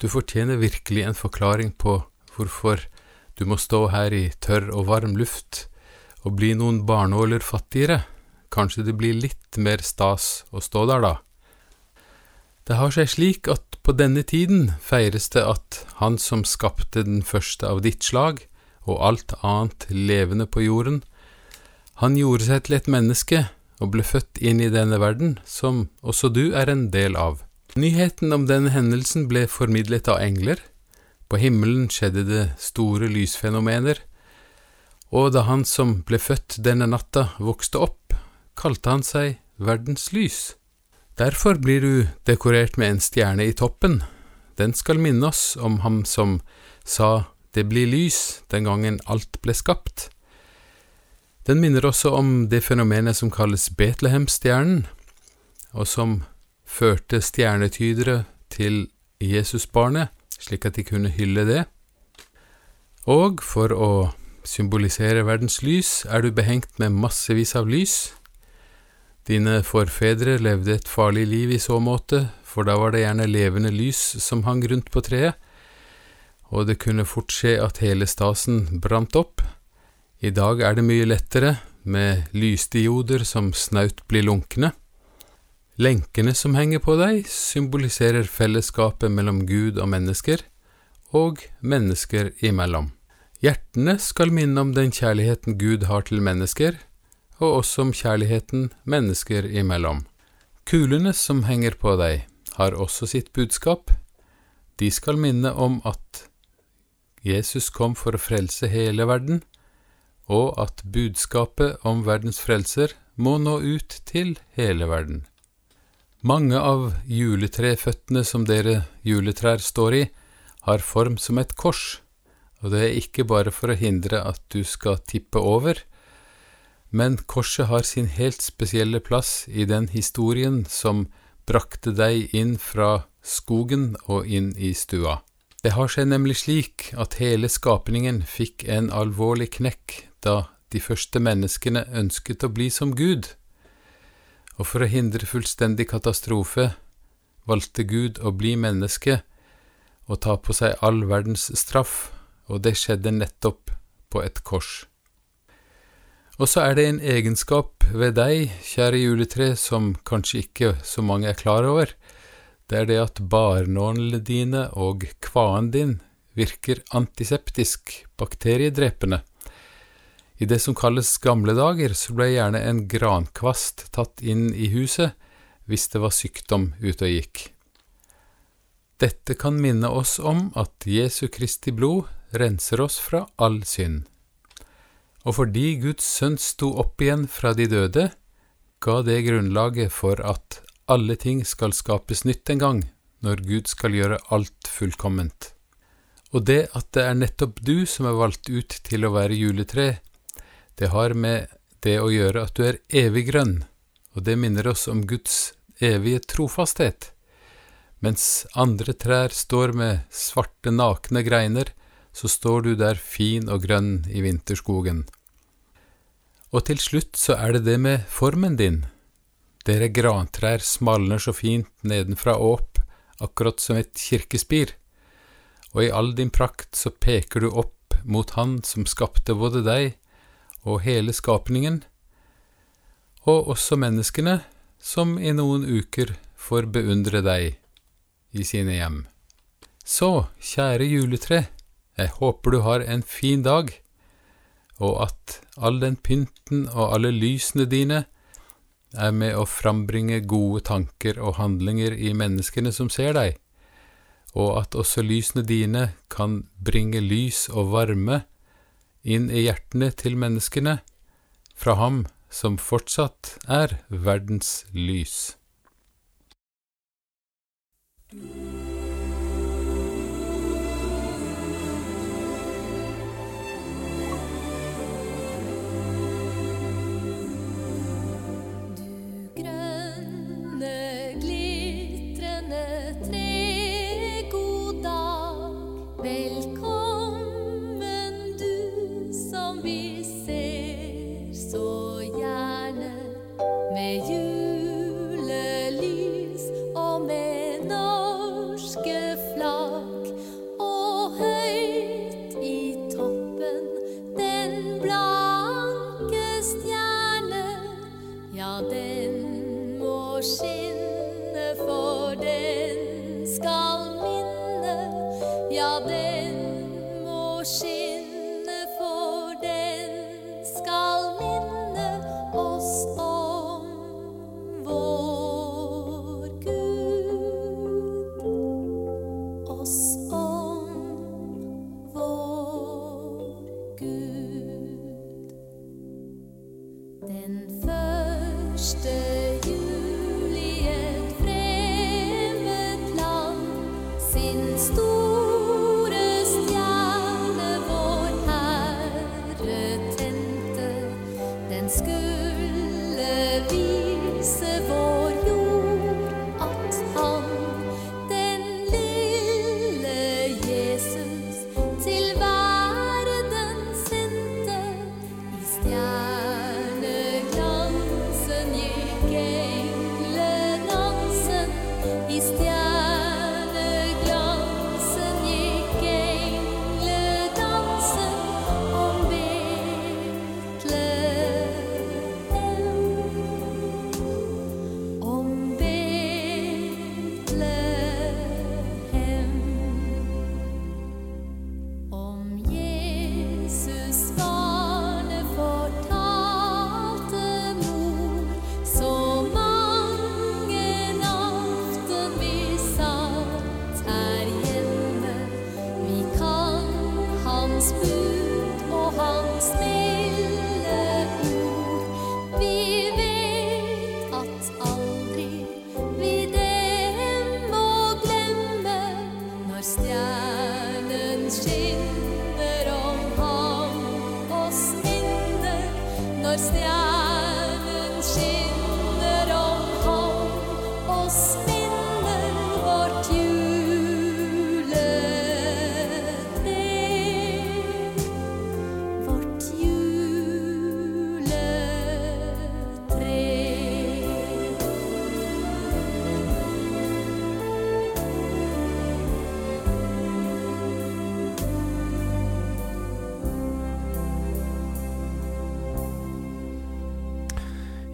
Du fortjener virkelig en forklaring på hvorfor du må stå her i tørr og varm luft og bli noen barnåler fattigere. Kanskje det blir litt mer stas å stå der, da. Det har seg slik at på denne tiden feires det at Han som skapte den første av ditt slag, og alt annet levende på jorden, han gjorde seg til et menneske og ble født inn i denne verden, som også du er en del av. Nyheten om denne hendelsen ble formidlet av engler. På himmelen skjedde det store lysfenomener, og da han som ble født denne natta vokste opp, kalte han seg verdens lys. Derfor blir du dekorert med en stjerne i toppen. Den skal minne oss om ham som sa det blir lys den gangen alt ble skapt. Den minner også om det fenomenet som kalles Betlehemstjernen, og som førte stjernetydere til Jesusbarnet, slik at de kunne hylle det. Og for å symbolisere verdens lys er du behengt med massevis av lys. Dine forfedre levde et farlig liv i så måte, for da var det gjerne levende lys som hang rundt på treet, og det kunne fort skje at hele stasen brant opp. I dag er det mye lettere, med lysdioder som snaut blir lunkne. Lenkene som henger på deg, symboliserer fellesskapet mellom Gud og mennesker, og mennesker imellom. Hjertene skal minne om den kjærligheten Gud har til mennesker, og også om kjærligheten mennesker imellom. Kulene som henger på deg, har også sitt budskap. De skal minne om at Jesus kom for å frelse hele verden, og at budskapet om verdens frelser må nå ut til hele verden. Mange av juletreføttene som dere juletrær står i, har form som et kors, og det er ikke bare for å hindre at du skal tippe over, men korset har sin helt spesielle plass i den historien som brakte deg inn fra skogen og inn i stua. Det har seg nemlig slik at hele skapningen fikk en alvorlig knekk da de første menneskene ønsket å bli som Gud, og for å hindre fullstendig katastrofe valgte Gud å bli menneske og ta på seg all verdens straff, og det skjedde nettopp på et kors. Og så er det en egenskap ved deg, kjære juletre, som kanskje ikke så mange er klar over. Det er det at barnålene dine og kvaen din virker antiseptisk, bakteriedrepende. I det som kalles gamle dager, så ble gjerne en grankvast tatt inn i huset hvis det var sykdom ute og gikk. Dette kan minne oss om at Jesu Kristi blod renser oss fra all synd. Og fordi Guds sønn sto opp igjen fra de døde, ga det grunnlaget for at alle ting skal skapes nytt en gang, når Gud skal gjøre alt fullkomment. Og det at det er nettopp du som er valgt ut til å være juletre, det har med det å gjøre at du er evig grønn, og det minner oss om Guds evige trofasthet. Mens andre trær står med svarte, nakne greiner, så står du der fin og grønn i vinterskogen. Og til slutt så er det det med formen din. Dere grantrær smalner så fint nedenfra og opp, akkurat som et kirkespir, og i all din prakt så peker du opp mot Han som skapte både deg og hele skapningen, og også menneskene som i noen uker får beundre deg i sine hjem. Så, kjære juletre, jeg håper du har en fin dag, og at all den pynten og alle lysene dine er med å frambringe gode tanker og handlinger i menneskene som ser deg, og at også lysene dine kan bringe lys og varme inn i hjertene til menneskene fra ham som fortsatt er verdens lys.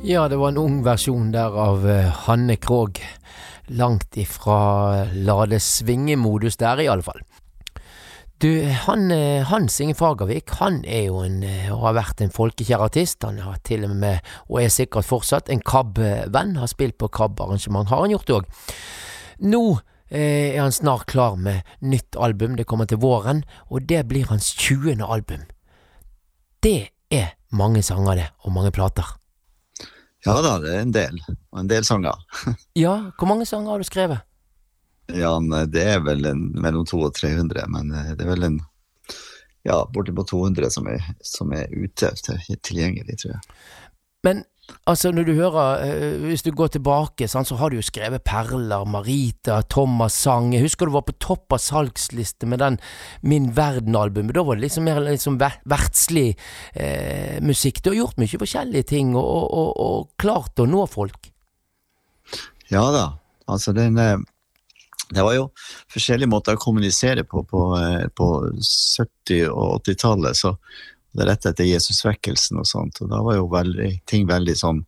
Ja, det var en ung versjon der av eh, Hanne Krogh. Langt ifra lade svinge-modus der, i alle fall. Du, han, eh, Hans Inge Fagervik, han er jo en, eh, og har vært en folkekjær artist. Han har til og med, og er sikkert fortsatt, en KAB-venn. Har spilt på KAB-arrangement, har han gjort òg. Nå eh, er han snart klar med nytt album, det kommer til våren, og det blir hans 20. album. Det er mange sanger, det, og mange plater.
Ja da, det er en del. Og en del sanger.
Ja, hvor mange sanger har du skrevet?
Ja, det er vel en, mellom 200 og 300, men eh, det er vel en ja, bortimot 200 som er, som er ute tilgjengelig, tror jeg.
Men altså, når du hører eh, Hvis du går tilbake, sånn, så har du jo skrevet Perler, Marita, Thomas sang. Jeg husker du var på topp av salgsliste med den Min Verden-albumet. Da var det liksom mer liksom ver verdslig eh, musikk. Du har gjort mye forskjellige ting, og, og, og, og klart å nå folk.
Ja da, altså den eh, Det var jo forskjellige måter å kommunisere på på, eh, på 70- og 80-tallet. så det er rett etter Jesusvekkelsen og sånt, og da var jo veldig, ting veldig sånn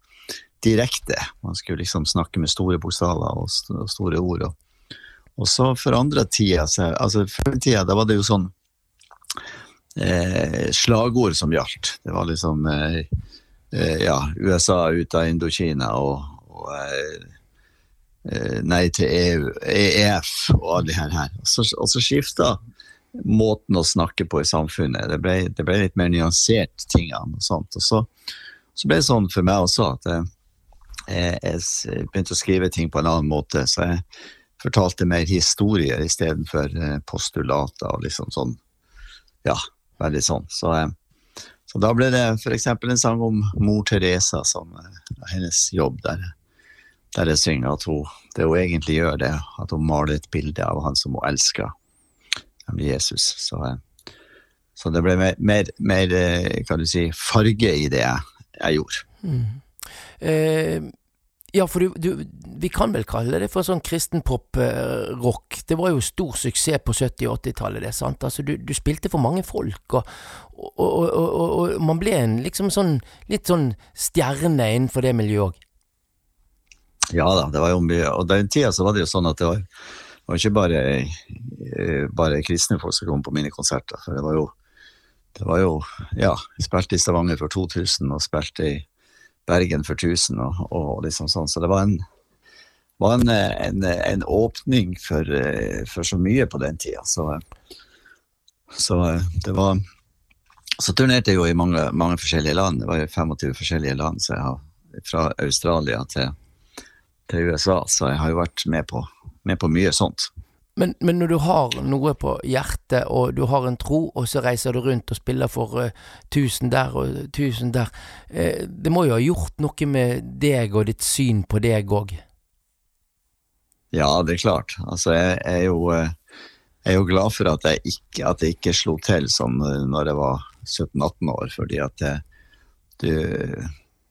direkte. Man skulle liksom snakke med store bokstaver og, st og store ord. Og, og så forandra tida seg. Altså Før i tida da var det jo sånn eh, slagord som gjaldt. Det var liksom eh, eh, ja, USA ut av Indokina og, og eh, eh, nei til EU, EF og alle de her. her. Og så, og så skifta måten å snakke på i samfunnet. Det ble, det ble litt mer nyansert, tingene og sånt. Og så, så ble det sånn for meg også at jeg, jeg, jeg begynte å skrive ting på en annen måte. Så jeg fortalte mer historier istedenfor eh, postulater og liksom sånn. Ja, veldig sånn. Så, eh, så da ble det f.eks. en sang om mor Teresa, som eh, hennes jobb der. Der jeg synger at hun, det hun egentlig gjør, det at hun maler et bilde av han som hun elsker nemlig Jesus. Så, eh, så det ble mer, mer, mer eh, kan du si, farge i det jeg, jeg gjorde.
Mm. Eh, ja, for du, du, vi kan vel kalle det for sånn kristenpop-rock. Det var jo stor suksess på 70- og 80-tallet, det, sant? Altså, du, du, spilte for mange folk, og, og, og, og, man ble en liksom sånn litt sånn stjerne innenfor det miljøet òg.
Ja da, det var jo mye. Og den tida så var det jo sånn at det var, det var ikke bare, eh, bare kristne folk som kom på mine konserter. For det var jo, det var jo Ja, jeg spilte i Stavanger for 2000 og spilte i Bergen for 1000 og, og liksom sånn. Så det var en, var en, en, en åpning for, eh, for, så mye på den tida. Så, så det var Så turnerte jeg jo i mange, mange forskjellige land. Det var jo 25 forskjellige land, så jeg har fra Australia til, til USA. Så jeg har jo vært med på, med på mye sånt.
Men, men, når du har noe på hjertet, og du har en tro, og så reiser du rundt og spiller for uh, tusen der og tusen der, uh, det må jo ha gjort noe med deg og ditt syn på deg òg?
Ja, det er klart. Altså, jeg, jeg, er jo, jeg, er jo, glad for at jeg ikke, at jeg ikke slo til som når jeg var 17-18 år, fordi at du,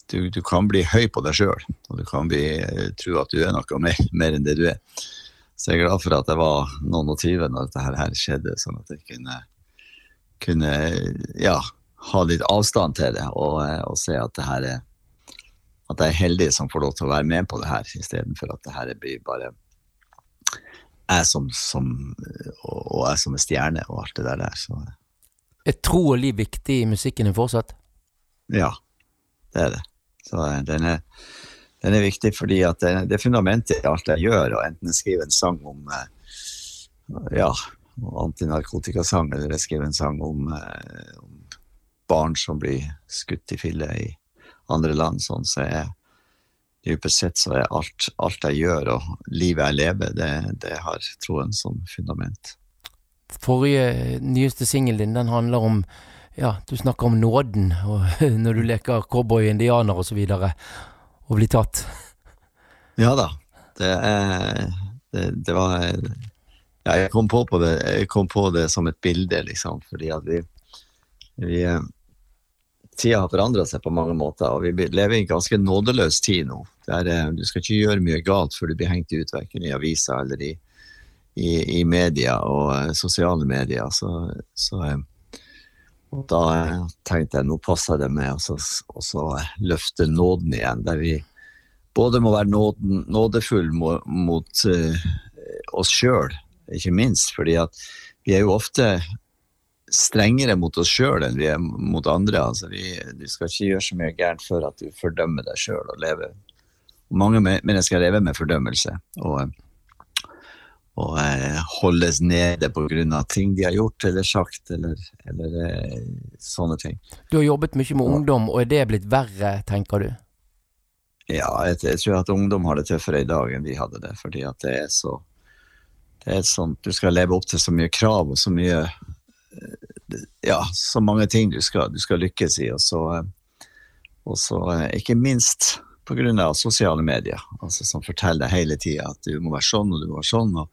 du, du, kan bli høy på deg sjøl, og du kan bli, tro at du er noe mer, mer enn det du er. Så jeg er glad for at jeg var noen og tyve når dette her skjedde, sånn at jeg kunne, kunne ja, ha litt avstand til det og, og, se at det her er at jeg er heldig som får lov til å være med på det her, istedenfor at det her blir bare jeg som, som og, og jeg som er stjerne og alt det der. Så.
Er tro og liv viktig i musikken din fortsatt?
Ja, det er det. Så den er den er viktig fordi at det, det er fundamentet i alt jeg gjør, og enten jeg skriver en sang om ja, antinarkotikasang, eller jeg skriver en sang om, om, barn som blir skutt i fille i andre land, sånn, så er dypest sett så er alt, alt jeg gjør og livet jeg lever, det, det har troen som fundament.
Forrige nyeste singel din, den handler om ja, du snakker om nåden, og når du leker cowboy, indianer og så og bli tatt.
Ja da. Det, det, det var ja, jeg, kom på på det, jeg kom på det som et bilde, liksom, fordi at vi, vi eh, Tida har forandra seg på mange måter, og vi lever i en ganske nådeløs tid nå. Der, eh, du skal ikke gjøre mye galt før du blir hengt ut, verken i aviser eller i, i, i media og eh, sosiale medier. Så, så og da eh, tenkte jeg nå passer det med å løfte nåden igjen, der vi både må være nåden, nådefull mot, mot uh, oss sjøl, ikke minst, fordi at vi er jo ofte strengere mot oss sjøl enn vi er mot andre. Altså, vi, du skal ikke gjøre så mye gærent før at du fordømmer deg sjøl og lever Mange mennesker lever med fordømmelse og, og eh, holdes nede pga. ting de har gjort eller sagt, eller, eller eh, sånne ting.
Du har jobbet mye med ungdom, og er det blitt verre, tenker du?
Ja, jeg, jeg tror at ungdom har det tøffere i dag enn vi hadde det, fordi at det er så det er sånn, Du skal leve opp til så mye krav og så mye eh, Ja, så mange ting du skal, du skal lykkes i, og så, og så ikke minst pga. sosiale medier, altså som forteller hele tida at du må være sånn og du må være sånn. og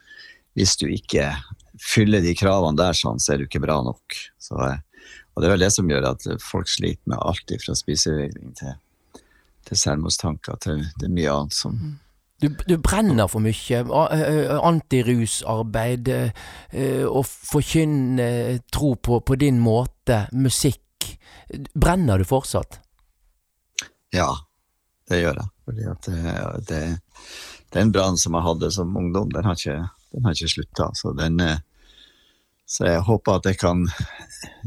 Hvis du ikke fyller de kravene der, sånn, så er du ikke bra nok. Så, eh, og Det er vel det som gjør at folk sliter med alt fra spisevegring til, til selvmordstanker til det er mye annet som
Du, du brenner for mye. Antirusarbeid, å forkynne tro på, på din måte, musikk. Brenner du fortsatt?
Ja, det gjør jeg. Fordi at det, den brannen som jeg hadde som ungdom, den har ikke, den ikke slutta. Så, eh, så jeg håper at jeg kan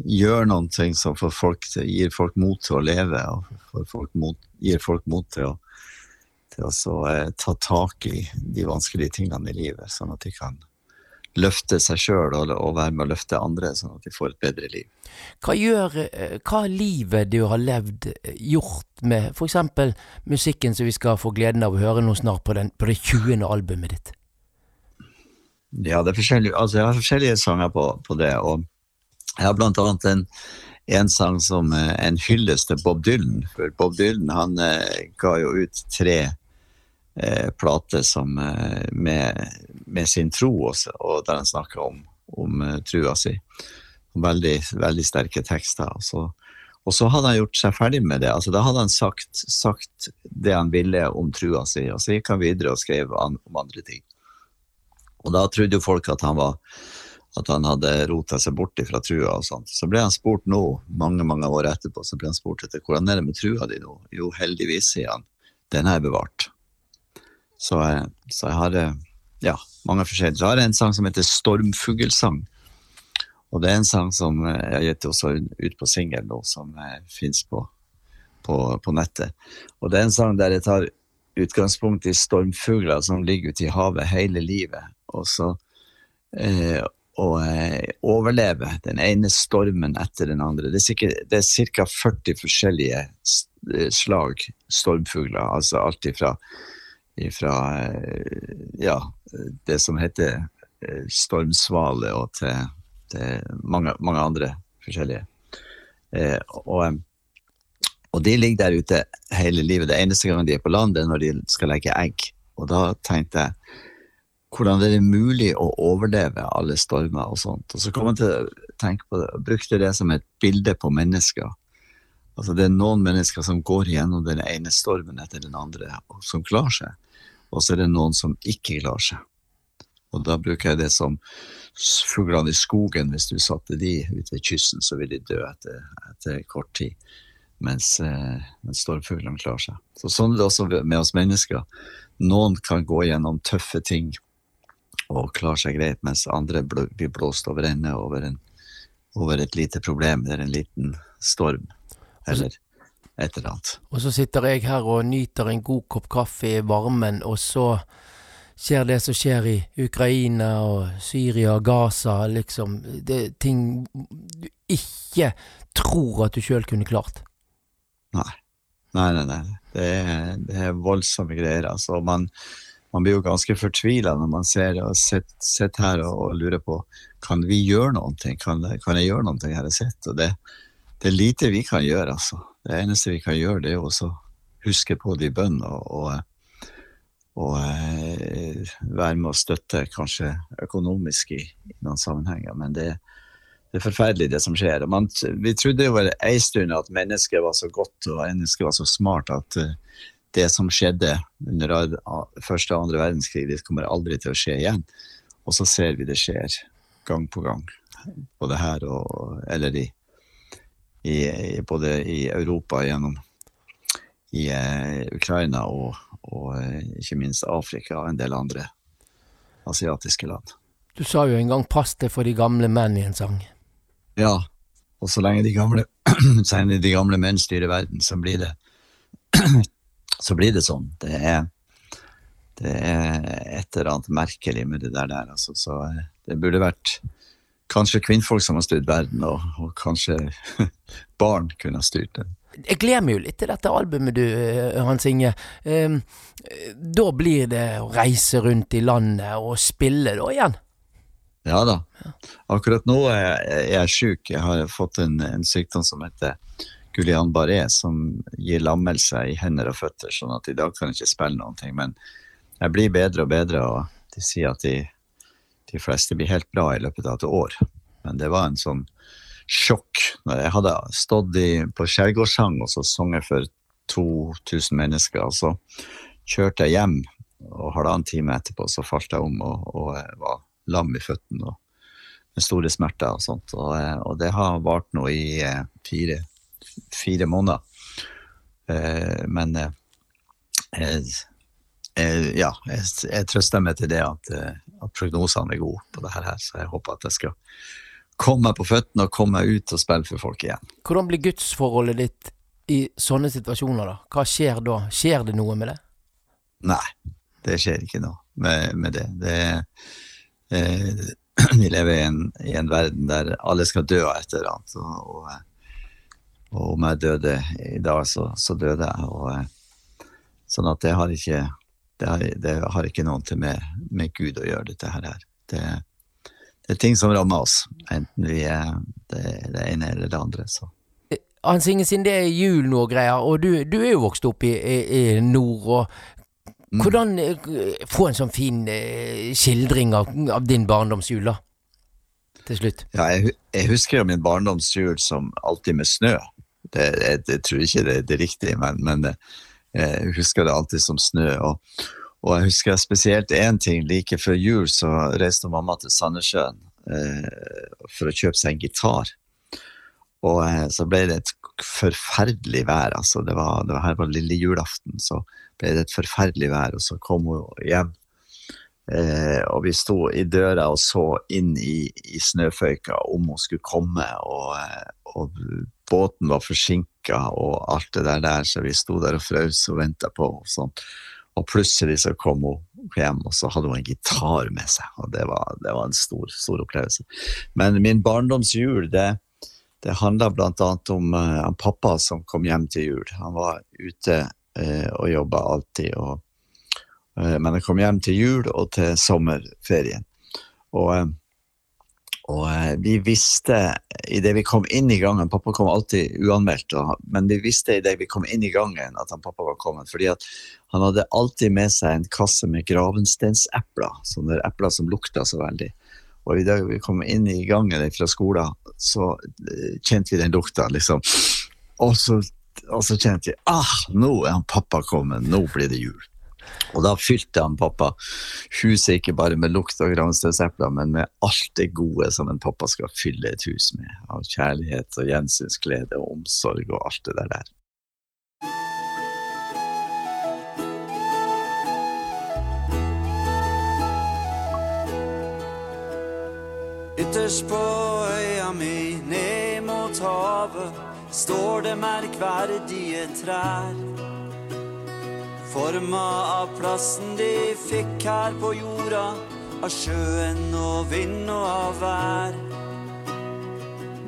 gjøre noen ting som folk gir folk mot til å leve, og folk mot, gir folk mot til å, til å så, eh, ta tak i de vanskelige tingene i livet, sånn at de kan løfte seg sjøl og, og være med å løfte andre, sånn at de får et bedre liv.
Hva gjør eh, Hva livet du har levd, eh, gjort med eksempel musikken som vi skal få gleden av å høre nå snart på, den, på det 20. albumet ditt?
Ja, det er forskjellige, altså jeg har forskjellige sanger på, på det, og jeg har blant annet en, en sang som eh, en hyllest til Bob Dylan. For Bob Dylan han ga jo ut tre eh, plater som, med, med sin tro også, og der han snakker om, om eh, trua si. Veldig, veldig sterke tekster. Og så, og så hadde han gjort seg ferdig med det. altså Da hadde han sagt, sagt det han ville om trua si, og så gikk han videre og skrev an, om andre ting. Og da trodde jo folk at han var at han hadde rota seg bort fra trua og sånt. Så ble han spurt nå, mange mange år etterpå, så ble han spurt etter hvordan er det med trua di nå? Jo, heldigvis, sier han. Den er bevart. Så, jeg- så jeg har eh, ja, mange forskjellige. Så har jeg en sang som heter Stormfuglsang. Og det er en sang som eh, jeg har gitt også ut på singel nå, som eh, fins på, på, på nettet. Og det er en sang der jeg tar utgangspunkt i stormfugler som ligger ute i havet hele livet, og så eh, og eh, overlever den ene stormen etter den andre. Det er, ca. 40 forskjellige eh, slag stormfugler, altså alt ifra, ifra eh, ja, det som heter eh, stormsvale og til, til mange, mange andre forskjellige. Eh, og, og de ligger der ute hele livet. Det eneste gangen de er på land, det er når de skal legge egg. Og da tenkte jeg hvordan er det mulig å overleve alle stormer og sånt. Og så kom jeg til å tenke på det, brukte det som et bilde på mennesker. Altså det er noen mennesker som går gjennom den ene stormen etter den andre, og som klarer seg. Og så er det noen som ikke klarer seg. Og da bruker jeg det som fuglene i skogen. Hvis du satte de ut ved kysten, så vil de dø etter, etter kort tid. Mens, eh, mens stormfuglene klarer seg. Så sånn er det også med oss mennesker. Noen kan gå gjennom tøffe ting og klare seg greit, mens andre blir blåst over ende over, en, over et lite problem eller en liten storm. Eller et eller annet.
Og så sitter jeg her og nyter en god kopp kaffe i varmen, og så skjer det som skjer i Ukraina og Syria og Gaza, liksom. Det er ting du ikke tror at du sjøl kunne klart.
Nei. Nei, nei, nei. Det er, det er voldsomme greier. Altså, man, man blir jo ganske fortvila når man ser og sitter, her og, og lurer på kan vi gjøre noe. Kan, kan jeg gjøre noe her jeg sitter? Og det, det er lite vi kan gjøre, altså. Det eneste vi kan gjøre, det er å huske på de bøndene og, og, og eh, være med å støtte, kanskje økonomisk i, i noen sammenhenger. Men det, det er forferdelig, det som skjer. Man, vi trodde jo en stund at mennesket var så godt og mennesket var så smart at uh, det som skjedde under første og andre verdenskrig, det kommer aldri til å skje igjen. Og så ser vi det skjer gang på gang. Både her og Eller i, i, i både i Europa gjennom i eh, Ukraina og, og eh, ikke minst Afrika og en del andre asiatiske land.
Du sa jo en gang 'pass deg for de gamle menn' i en sang.
Ja, og så lenge de gamle, de gamle menn styrer verden, så blir det så blir det sånn. Det er, det er et eller annet merkelig med det der. der altså. Så eh, det burde vært kanskje kvinnfolk som har styrt verden, og, og kanskje barn kunne ha styrt det.
Jeg gleder meg jo litt til dette albumet, du, eh, Hans Inge. Ehm, da blir det å reise rundt i landet og spille da igjen.
Ja da. Akkurat nå er jeg, er jeg sjuk. Jeg har fått en, en sykdom som heter Gulian Barré, som gir lammelse i hender og føtter, sånn at i dag kan jeg ikke spille noen ting. Men jeg blir bedre og bedre, og de sier at de, de fleste blir helt bra i løpet av et år. Men det var en sånn sjokk når jeg hadde stått i, på Skjærgårdssang og så sunget for 2000 mennesker, og så kjørte jeg hjem, og halvannen time etterpå så falt jeg om og, og var lam i føttene og med store smerter og sånt. Og, eh, og det har vart nå i eh, fire, fire måneder. Eh, men eh, eh, ja, jeg, jeg trøster meg til det at, at prognosene er gode på det her, så jeg håper at jeg skal komme meg på føttene og komme meg ut og spille for folk igjen.
Hvordan blir gudsforholdet ditt i sånne situasjoner, da? Hva skjer da? Skjer det noe med det?
Nei, det skjer ikke noe med, med det. det eh, vi lever i en, i en verden der alle skal dø av et eller annet. Og, og, og om jeg døde i dag, så, så døde jeg. Og, eh, sånn at det har ikke det har, det har ikke noe til med, med Gud å gjøre, dette her. Det, det er ting som rammer oss, enten vi er det, det ene eller det andre. Så.
Hans Inge, siden det er jul nå og greier, og du, du er jo vokst opp i, i, i nord, og hvordan mm. få en sånn fin eh, skildring av, av din barndomsjul, da? Til slutt.
Ja, jeg, jeg husker jo min barndomsjul som alltid med snø. Det, jeg, jeg tror ikke det er det riktige, men, men jeg husker det alltid som snø. Og, og jeg husker spesielt én ting. Like før jul så reiste mamma til Sandnessjøen eh, for å kjøpe seg en gitar. Og eh, så ble det et forferdelig vær. altså Det var, det var her på lille julaften, så ble det et forferdelig vær. Og så kom hun hjem Eh, og vi sto i døra og så inn i, i snøføyka om hun skulle komme, og, eh, og båten var forsinka og alt det der, der, så vi sto der og frøs og venta på henne. Og, plutselig så kom hun hjem, og så hadde hun en gitar med seg, og det var, det var en stor, stor opplevelse. Men min barndomsjul, det, det handla annet om uh, pappa som kom hjem til jul. Han var ute uh, og jobba alltid. og uh, Men han kom hjem til jul og til sommerferien. Og, og vi visste idet vi kom inn i gangen Pappa kom alltid uanmeldt, og, men vi visste idet vi kom inn i gangen at han pappa var kommet. fordi at han hadde alltid med seg en kasse med gravensteinsepler, sånne epler som lukta så veldig. Og i dag vi kom inn i gangen fra skolen, så eh, kjente vi den lukta, liksom. Og så, og så kjente vi ah, nå er han pappa kommet, nå blir det jul. Og da fylte han pappa huset ikke bare med lukt av gransteinsepler, men med alt det gode som en pappa skal fylle et hus med. Av kjærlighet og gjensynsglede og omsorg og alt det der.
Ytterst på øya mi, ned mot havet, står det merkverdige trær. Forma av plassen de fikk her på jorda, av sjøen og vind og av vær.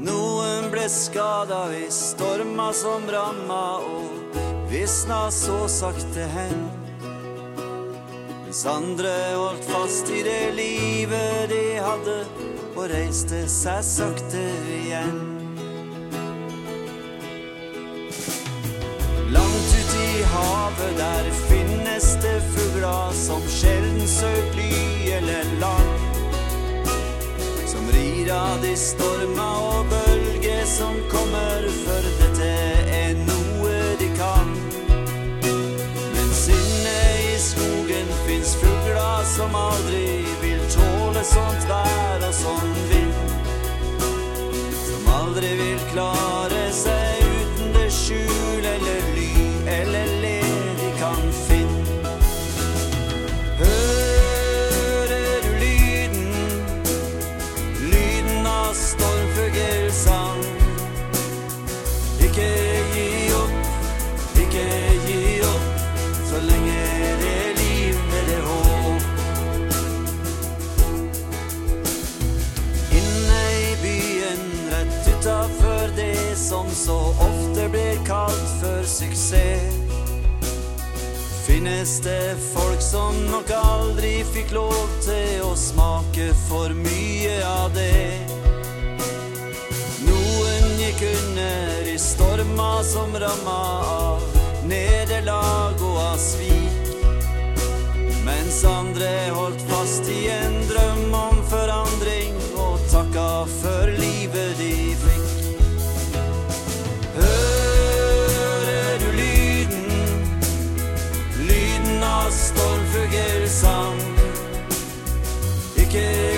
Noen ble skada i storma som ramma og visna så sakte hen. Mens andre holdt fast i det livet de hadde, og reiste seg sakte igjen. Langt ut havet der finnes det fugler som sjelden søk ly eller land. Som rir av de stormer og bølger som kommer for deg. Sånt vær og sånn vind. Som aldri vil klare det folk som nok aldri fikk lov til å smake for mye av det. Noen gikk under i storma som ramma av nederlag og av svik. Mens andre holdt fast i en drøm om forandring og takka for livet de fikk. Stormfuglsang. Ikke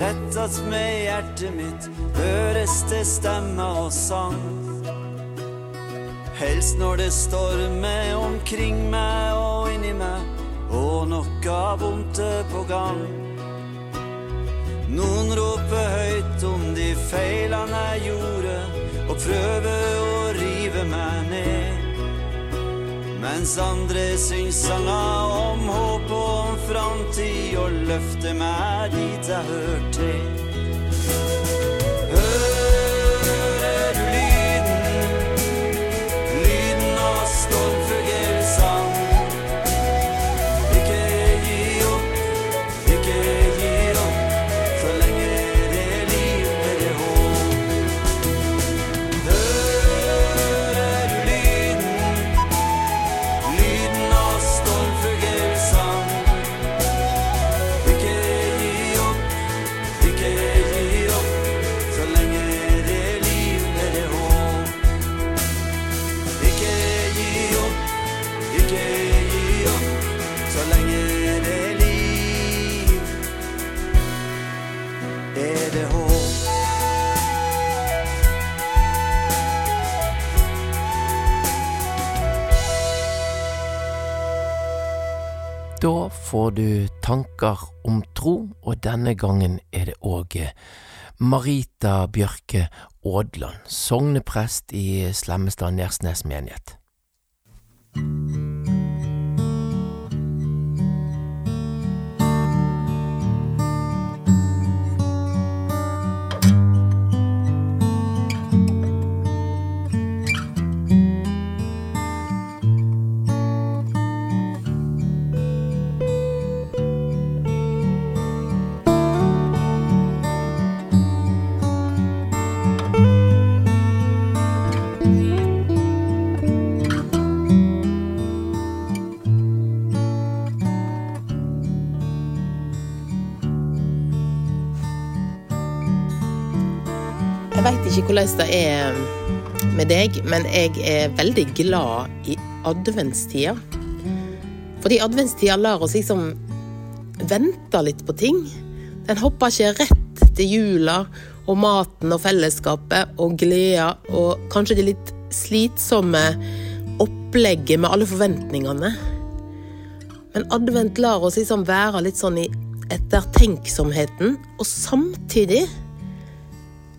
mi, rettast med hjertet mitt, høres det stemme og sang. Helst når det stormer omkring meg og inni meg, og noe vondt er på gang. Noen roper høyt om de feilene jeg gjorde, og prøver Mens andre syng sanger om håp og om framtid og løfter meg dit jeg hører til.
Får du tanker om tro, og denne gangen er det òg Marita Bjørke Aadland, sogneprest i Slemmestad Nersnes menighet.
Ikke hvordan det er med deg, men jeg er veldig glad i adventstida. Fordi adventstida lar oss liksom vente litt på ting. Den hopper ikke rett til jula og maten og fellesskapet og gleda og kanskje det litt slitsomme opplegget med alle forventningene. Men advent lar oss liksom være litt sånn i ettertenksomheten, og samtidig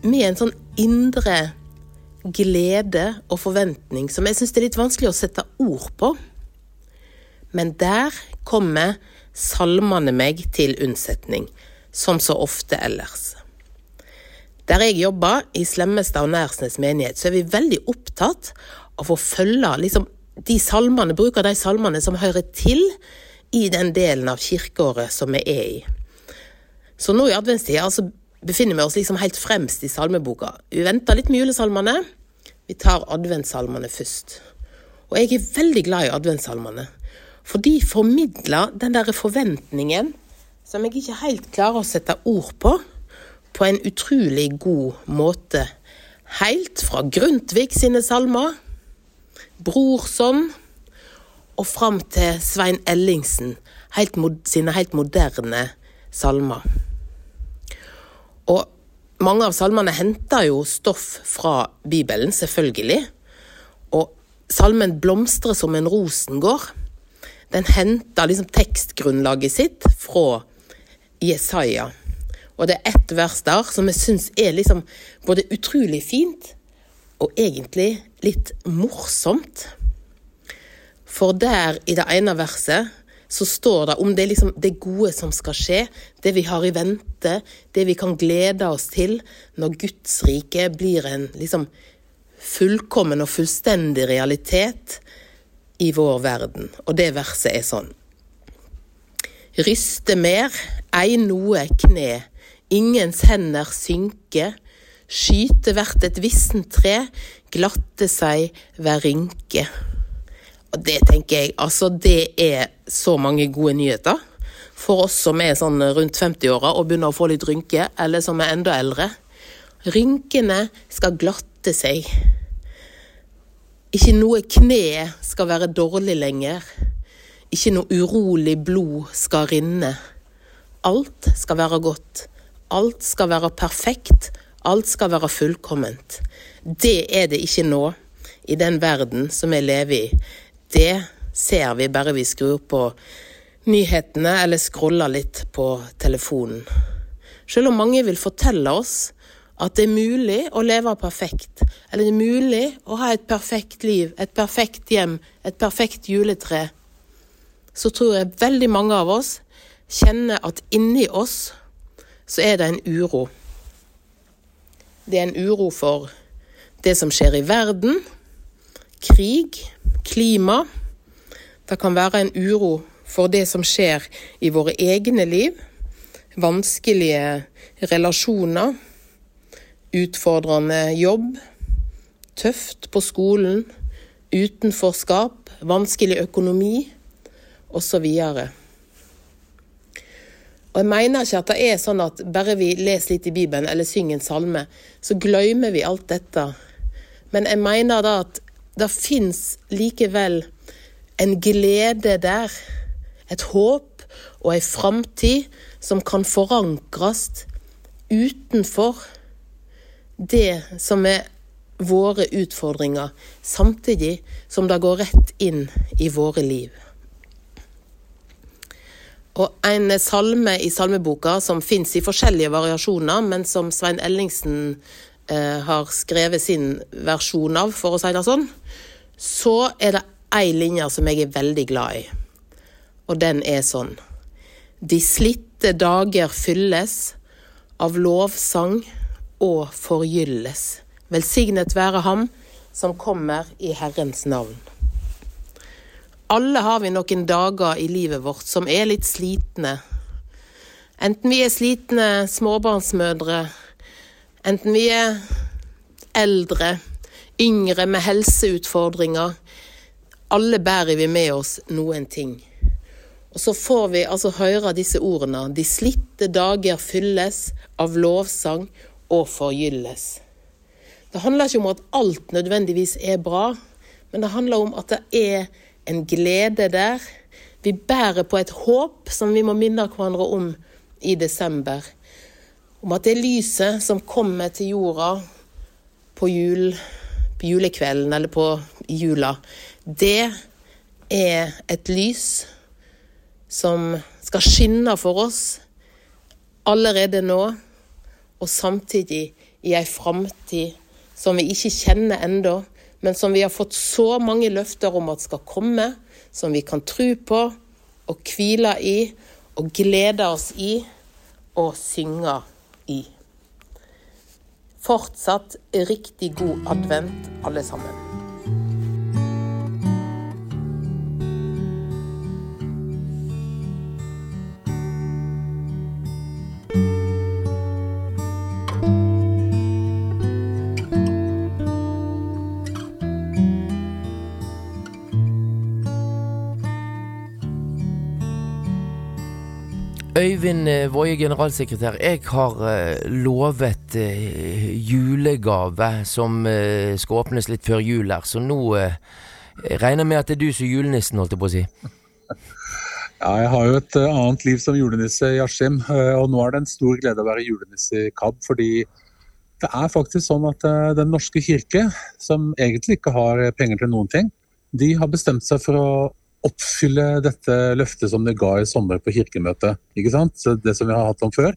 med en sånn indre glede og forventning som jeg syns det er litt vanskelig å sette ord på. Men der kommer salmene meg til unnsetning, som så ofte ellers. Der jeg jobber, i Slemmestad og Nærsnes menighet, så er vi veldig opptatt av å følge liksom, de salmene, bruke de salmene som hører til i den delen av kirkeåret som vi er i. Så nå i adventstida så befinner vi oss liksom helt fremst i salmeboka. Vi venter litt med julesalmene. Vi tar adventssalmene først. Og jeg er veldig glad i adventssalmene. For de formidler den der forventningen som jeg ikke helt klarer å sette ord på, på en utrolig god måte. Helt fra Grundtvig sine salmer, Brorson og fram til Svein Ellingsen helt sine helt moderne salmer. Og mange av salmene henter jo stoff fra Bibelen, selvfølgelig. Og salmen blomstrer som en rosengård' den henter liksom tekstgrunnlaget sitt fra Jesaja. Og det er ett vers der som jeg syns er liksom både utrolig fint og egentlig litt morsomt. For der i det ene verset så står det om det, liksom, det gode som skal skje, det vi har i vente, det vi kan glede oss til når Guds rike blir en liksom fullkommen og fullstendig realitet i vår verden. Og det verset er sånn. Ryste mer, ei noe kne, ingens hender synke, skyte hvert et vissent tre, glatte seg hver rynke. Og det tenker jeg, altså det er så mange gode nyheter. For oss som er sånn rundt 50-åra og begynner å få litt rynke, eller som er enda eldre. Rynkene skal glatte seg. Ikke noe kne skal være dårlig lenger. Ikke noe urolig blod skal rinne. Alt skal være godt. Alt skal være perfekt. Alt skal være fullkomment. Det er det ikke nå, i den verden som vi lever i. Det ser vi bare vi skrur på nyhetene eller scroller litt på telefonen. Selv om mange vil fortelle oss at det er mulig å leve perfekt, eller det er mulig å ha et perfekt liv, et perfekt hjem, et perfekt juletre, så tror jeg veldig mange av oss kjenner at inni oss så er det en uro. Det er en uro for det som skjer i verden, krig, klima. Det kan være en uro for det som skjer i våre egne liv, vanskelige relasjoner, utfordrende jobb, tøft på skolen, utenforskap, vanskelig økonomi osv. Og jeg mener ikke at det er sånn at bare vi leser litt i Bibelen eller synger en salme, så glemmer vi alt dette. Men jeg mener da at det fins likevel en glede der, et håp og ei framtid som kan forankres utenfor det som er våre utfordringer, samtidig som det går rett inn i våre liv. Og en salme i salmeboka som fins i forskjellige variasjoner, men som Svein Ellingsen eh, har skrevet sin versjon av, for å si det sånn, så er det ei linje som jeg er veldig glad i. Og den er sånn De slitte dager fylles av lovsang og forgylles. Velsignet være ham som kommer i Herrens navn. Alle har vi noen dager i livet vårt som er litt slitne. Enten vi er slitne småbarnsmødre, enten vi er eldre, yngre med helseutfordringer. Alle bærer vi med oss noen ting. Og så får vi altså høre disse ordene. De slitte dager fylles av lovsang og forgylles. Det handler ikke om at alt nødvendigvis er bra, men det handler om at det er en glede der. Vi bærer på et håp som vi må minne hverandre om i desember. Om at det lyset som kommer til jorda på, jul, på julekvelden eller på jula, det er et lys som skal skinne for oss allerede nå, og samtidig i ei framtid som vi ikke kjenner ennå, men som vi har fått så mange løfter om at skal komme, som vi kan tro på og hvile i og glede oss i og synge i. Fortsatt riktig god advent, alle sammen.
Øyvind eh, Woie, generalsekretær. Jeg har eh, lovet eh, julegave som eh, skal åpnes litt før jul her, så nå eh, regner jeg med at det er du som er julenissen, holdt jeg på å si.
Ja, jeg har jo et eh, annet liv som julenisse i Askim, eh, og nå er det en stor glede å være julenisse i KAB, fordi det er faktisk sånn at Den norske kirke, som egentlig ikke har penger til noen ting, de har bestemt seg for å oppfylle dette løftet som de ga i sommer på kirkemøtet. Ikke sant? Det som vi har hatt om før,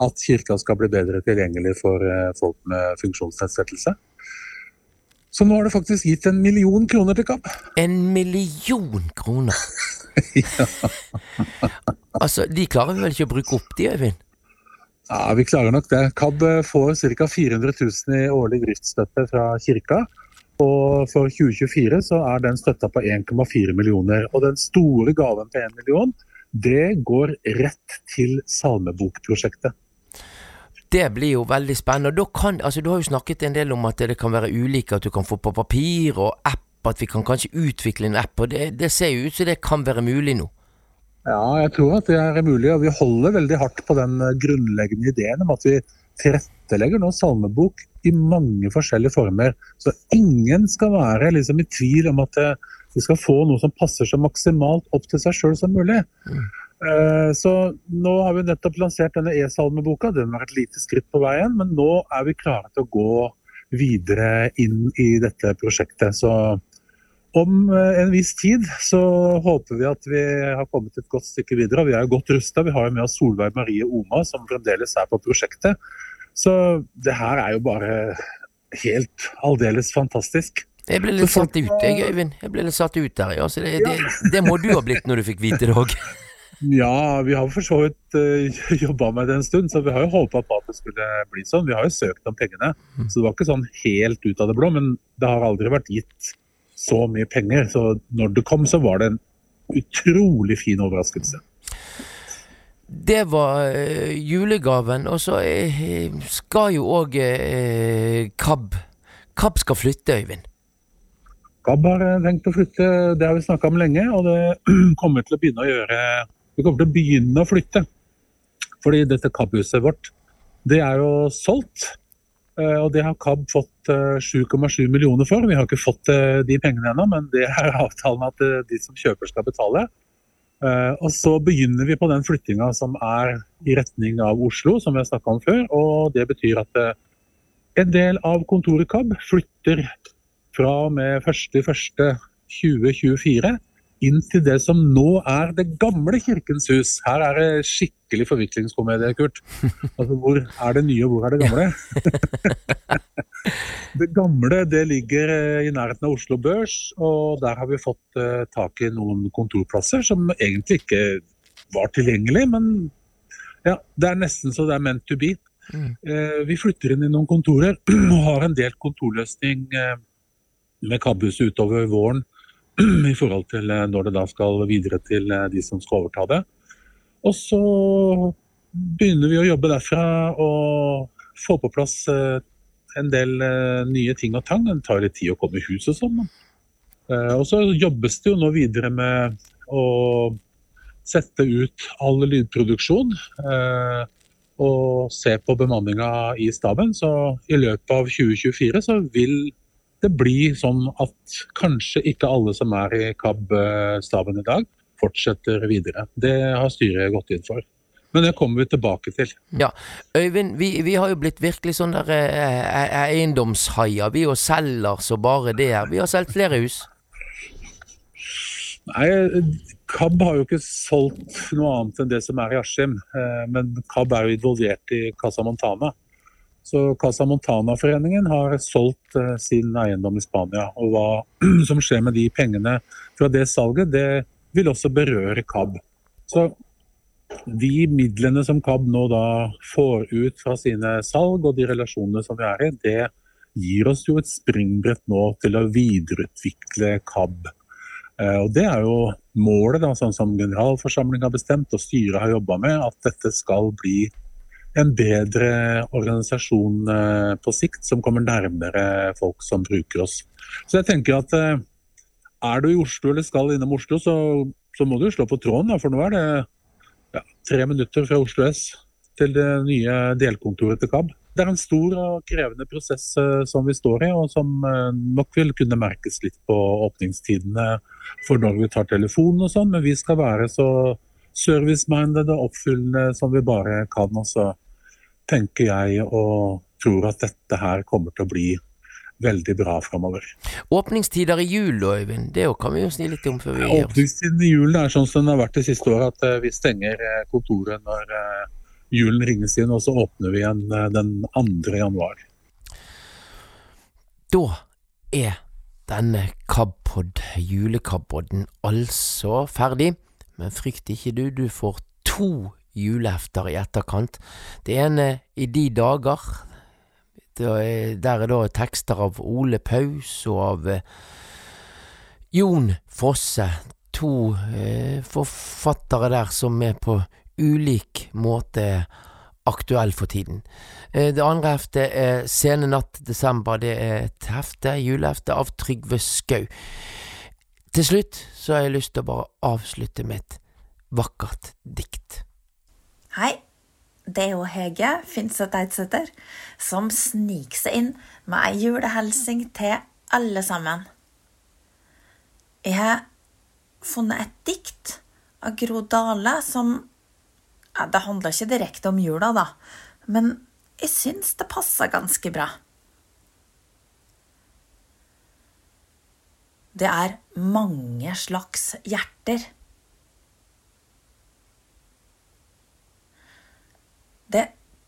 at kirka skal bli bedre tilgjengelig for eh, folk med funksjonsnedsettelse. Så nå har det faktisk gitt en million kroner til KAB.
En million kroner? Altså, de klarer vel ikke å bruke opp de, Øyvind?
Ja, vi klarer nok det. KAB får ca. 400 000 i årlig driftsstøtte fra kirka. Og for 2024 så er den støtta på 1,4 millioner. Og den store gaven på 1 million, det går rett til salmebokprosjektet.
Det blir jo veldig spennende. Og kan, altså, du har jo snakket en del om at det kan være ulike, at du kan få på papir og app, at vi kan kanskje utvikle en app. Og det, det ser jo ut som det kan være mulig nå.
Ja, jeg tror at det er mulig, og vi holder veldig hardt på den eh, grunnleggende ideen om at vi tilrettelegger nå salmebok i mange forskjellige former. Så ingen skal være liksom i tvil om at vi skal få noe som passer så maksimalt opp til seg sjøl som mulig. Eh, Så nå har vi nettopp lansert denne e-salmeboka. Den var et lite skritt på veien, men nå er vi klare til å gå videre inn i dette prosjektet. Så om eh, en viss tid så håper vi at vi har kommet et godt stykke videre. og Vi er jo godt rusta. Vi har jo med oss Solveig Marie Oma, som fremdeles er på prosjektet. Så det her er jo bare helt aldeles fantastisk.
Jeg ble litt satt ut, jeg, Øyvind. Jeg ble litt satt ut der, ja. Så det, det, det må du ha blitt når du fikk vite det òg.
Ja, vi har for så vidt uh, jobba med det en stund, så vi har jo håpa på at det skulle bli sånn. Vi har jo søkt om pengene, så det var ikke sånn helt ut av det blå. Men det har aldri vært gitt så mye penger. Så når det kom, så var det en utrolig fin overraskelse.
Det var uh, julegaven, og så uh, skal jo òg uh, KAB KAB skal flytte, Øyvind.
KAB har eh, tenkt å flytte, det har vi snakka om lenge, og det kommer til å begynne å gjøre Vi kommer til å begynne å flytte. Fordi dette KAB-huset vårt, det er jo solgt. eh, Og det har KAB fått eh, 7,7 millioner for. Vi har ikke fått eh, de pengene ennå, men det er avtalen at eh, de som kjøper skal betale. Eh, Og så begynner vi på den flyttinga som er i retning av Oslo, som vi har snakka om før. Og det betyr at eh, en del av kontoret KAB flytter fra og med 1.1.2024 inn til det som nå er det gamle Kirkens hus. Her er det skikkelig forviklingskomedie, Kurt. Altså, hvor er det nye, og hvor er det gamle? det gamle det ligger eh, i nærheten av Oslo Børs, og der har vi fått uh, tak i noen kontorplasser som egentlig ikke var tilgjengelig, men ja, det er nesten så det er meant to be. Eh, Vi flytter inn i noen kontorer og har en del kontorløsning med KAB-huset utover våren i forhold til eh, når det da skal videre til eh, de som skal overta det. Og så begynner vi å jobbe derfra og få på plass eh, en del nye ting og tang. Det tar litt tid å komme i hus og sånn. Og så jobbes det jo nå videre med å sette ut all lydproduksjon. og se på bemanninga i staben. Så i løpet av 2024 så vil det blir sånn at kanskje ikke alle som er i KAB-staben i dag, fortsetter videre. Det har styret gått inn for. Men det kommer vi tilbake til.
Ja, Øyvind, vi, vi har jo blitt virkelig sånn der eh, eh, eiendomshaier. Vi jo selger så bare det her. Vi har solgt flere hus.
Nei, KAB har jo ikke solgt noe annet enn det som er i Askim. eh, Men KAB er jo involvert i Casa Montana. Så Casa Montana-foreningen har solgt eh, sin eiendom i Spania. Og hva som skjer med de pengene fra det salget, det vil også berøre KAB. Så de midlene som KAB nå da får ut fra sine salg og de relasjonene som vi er i, det gir oss jo et springbrett nå til å videreutvikle KAB. Eh, Og Det er jo målet, da, sånn som generalforsamlingen har bestemt og styret har jobba med, at dette skal bli en bedre organisasjon eh, på sikt, som kommer nærmere folk som bruker oss. Så jeg tenker at eh, er du i Oslo eller skal innom Oslo, så, så må du slå på tråden, for nå er det ja, tre minutter fra Oslo S til det nye delkontoret til KAB. Det er en stor og krevende prosess eh, som vi står i, og som nok vil kunne merkes litt på åpningstidene for når vi tar telefonen og sånn, men vi skal være så service-minded og oppfyllende som vi bare kan. Og så tenker jeg og tror at dette her kommer til å bli veldig bra framover.
Åpningstider i jul, Øyvind, det kan vi jo sni litt om før vi gir oss.
Åpningstiden i julen er sånn som den har vært det siste året, at eh, vi stenger eh, kontoret når eh, julen ringes inn, og så åpner vi igjen den 2. januar.
Da er denne Kabpod, julekabpodden, altså ferdig. Men frykt ikke du, du får to julehefter i etterkant. Det ene i de dager. Er, der er da tekster av Ole Paus og av eh, Jon Fosse. To eh, forfattere der som er på ulik måte aktuell for tiden. Eh, Det andre heftet er Sene natt desember. Det er et hefte, julehefte, av Trygve Skau. Til slutt så har jeg lyst til å bare avslutte med et vakkert dikt.
Hei, det er jo Hege Finseth Eidsæter som sniker seg inn med ei julehelsing til alle sammen. Jeg har funnet et dikt av Gro Dale som ja, Det handler ikke direkte om jula, da, men jeg syns det passer ganske bra. Det er mange slags hjerter. Det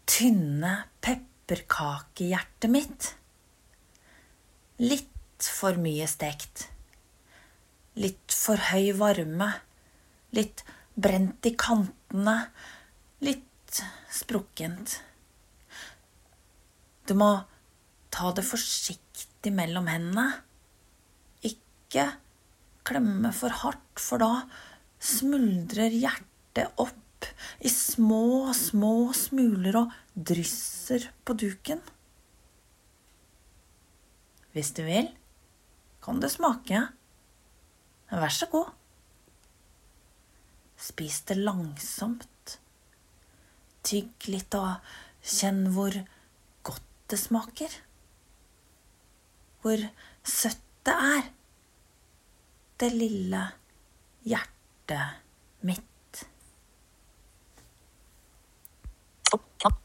tynne pepperkakehjertet mitt. Litt for mye stekt. Litt for høy varme. Litt brent i kantene. Litt sprukkent. Du må ta det forsiktig mellom hendene. Ikke klemme for hardt, for da smuldrer hjertet opp i små, små smuler og drysser på duken. Hvis du vil, kan du smake. Vær så god. Spis det langsomt. Tygg litt og kjenn hvor godt det smaker. Hvor søtt det er. Det lille hjertet mitt. 어, 어.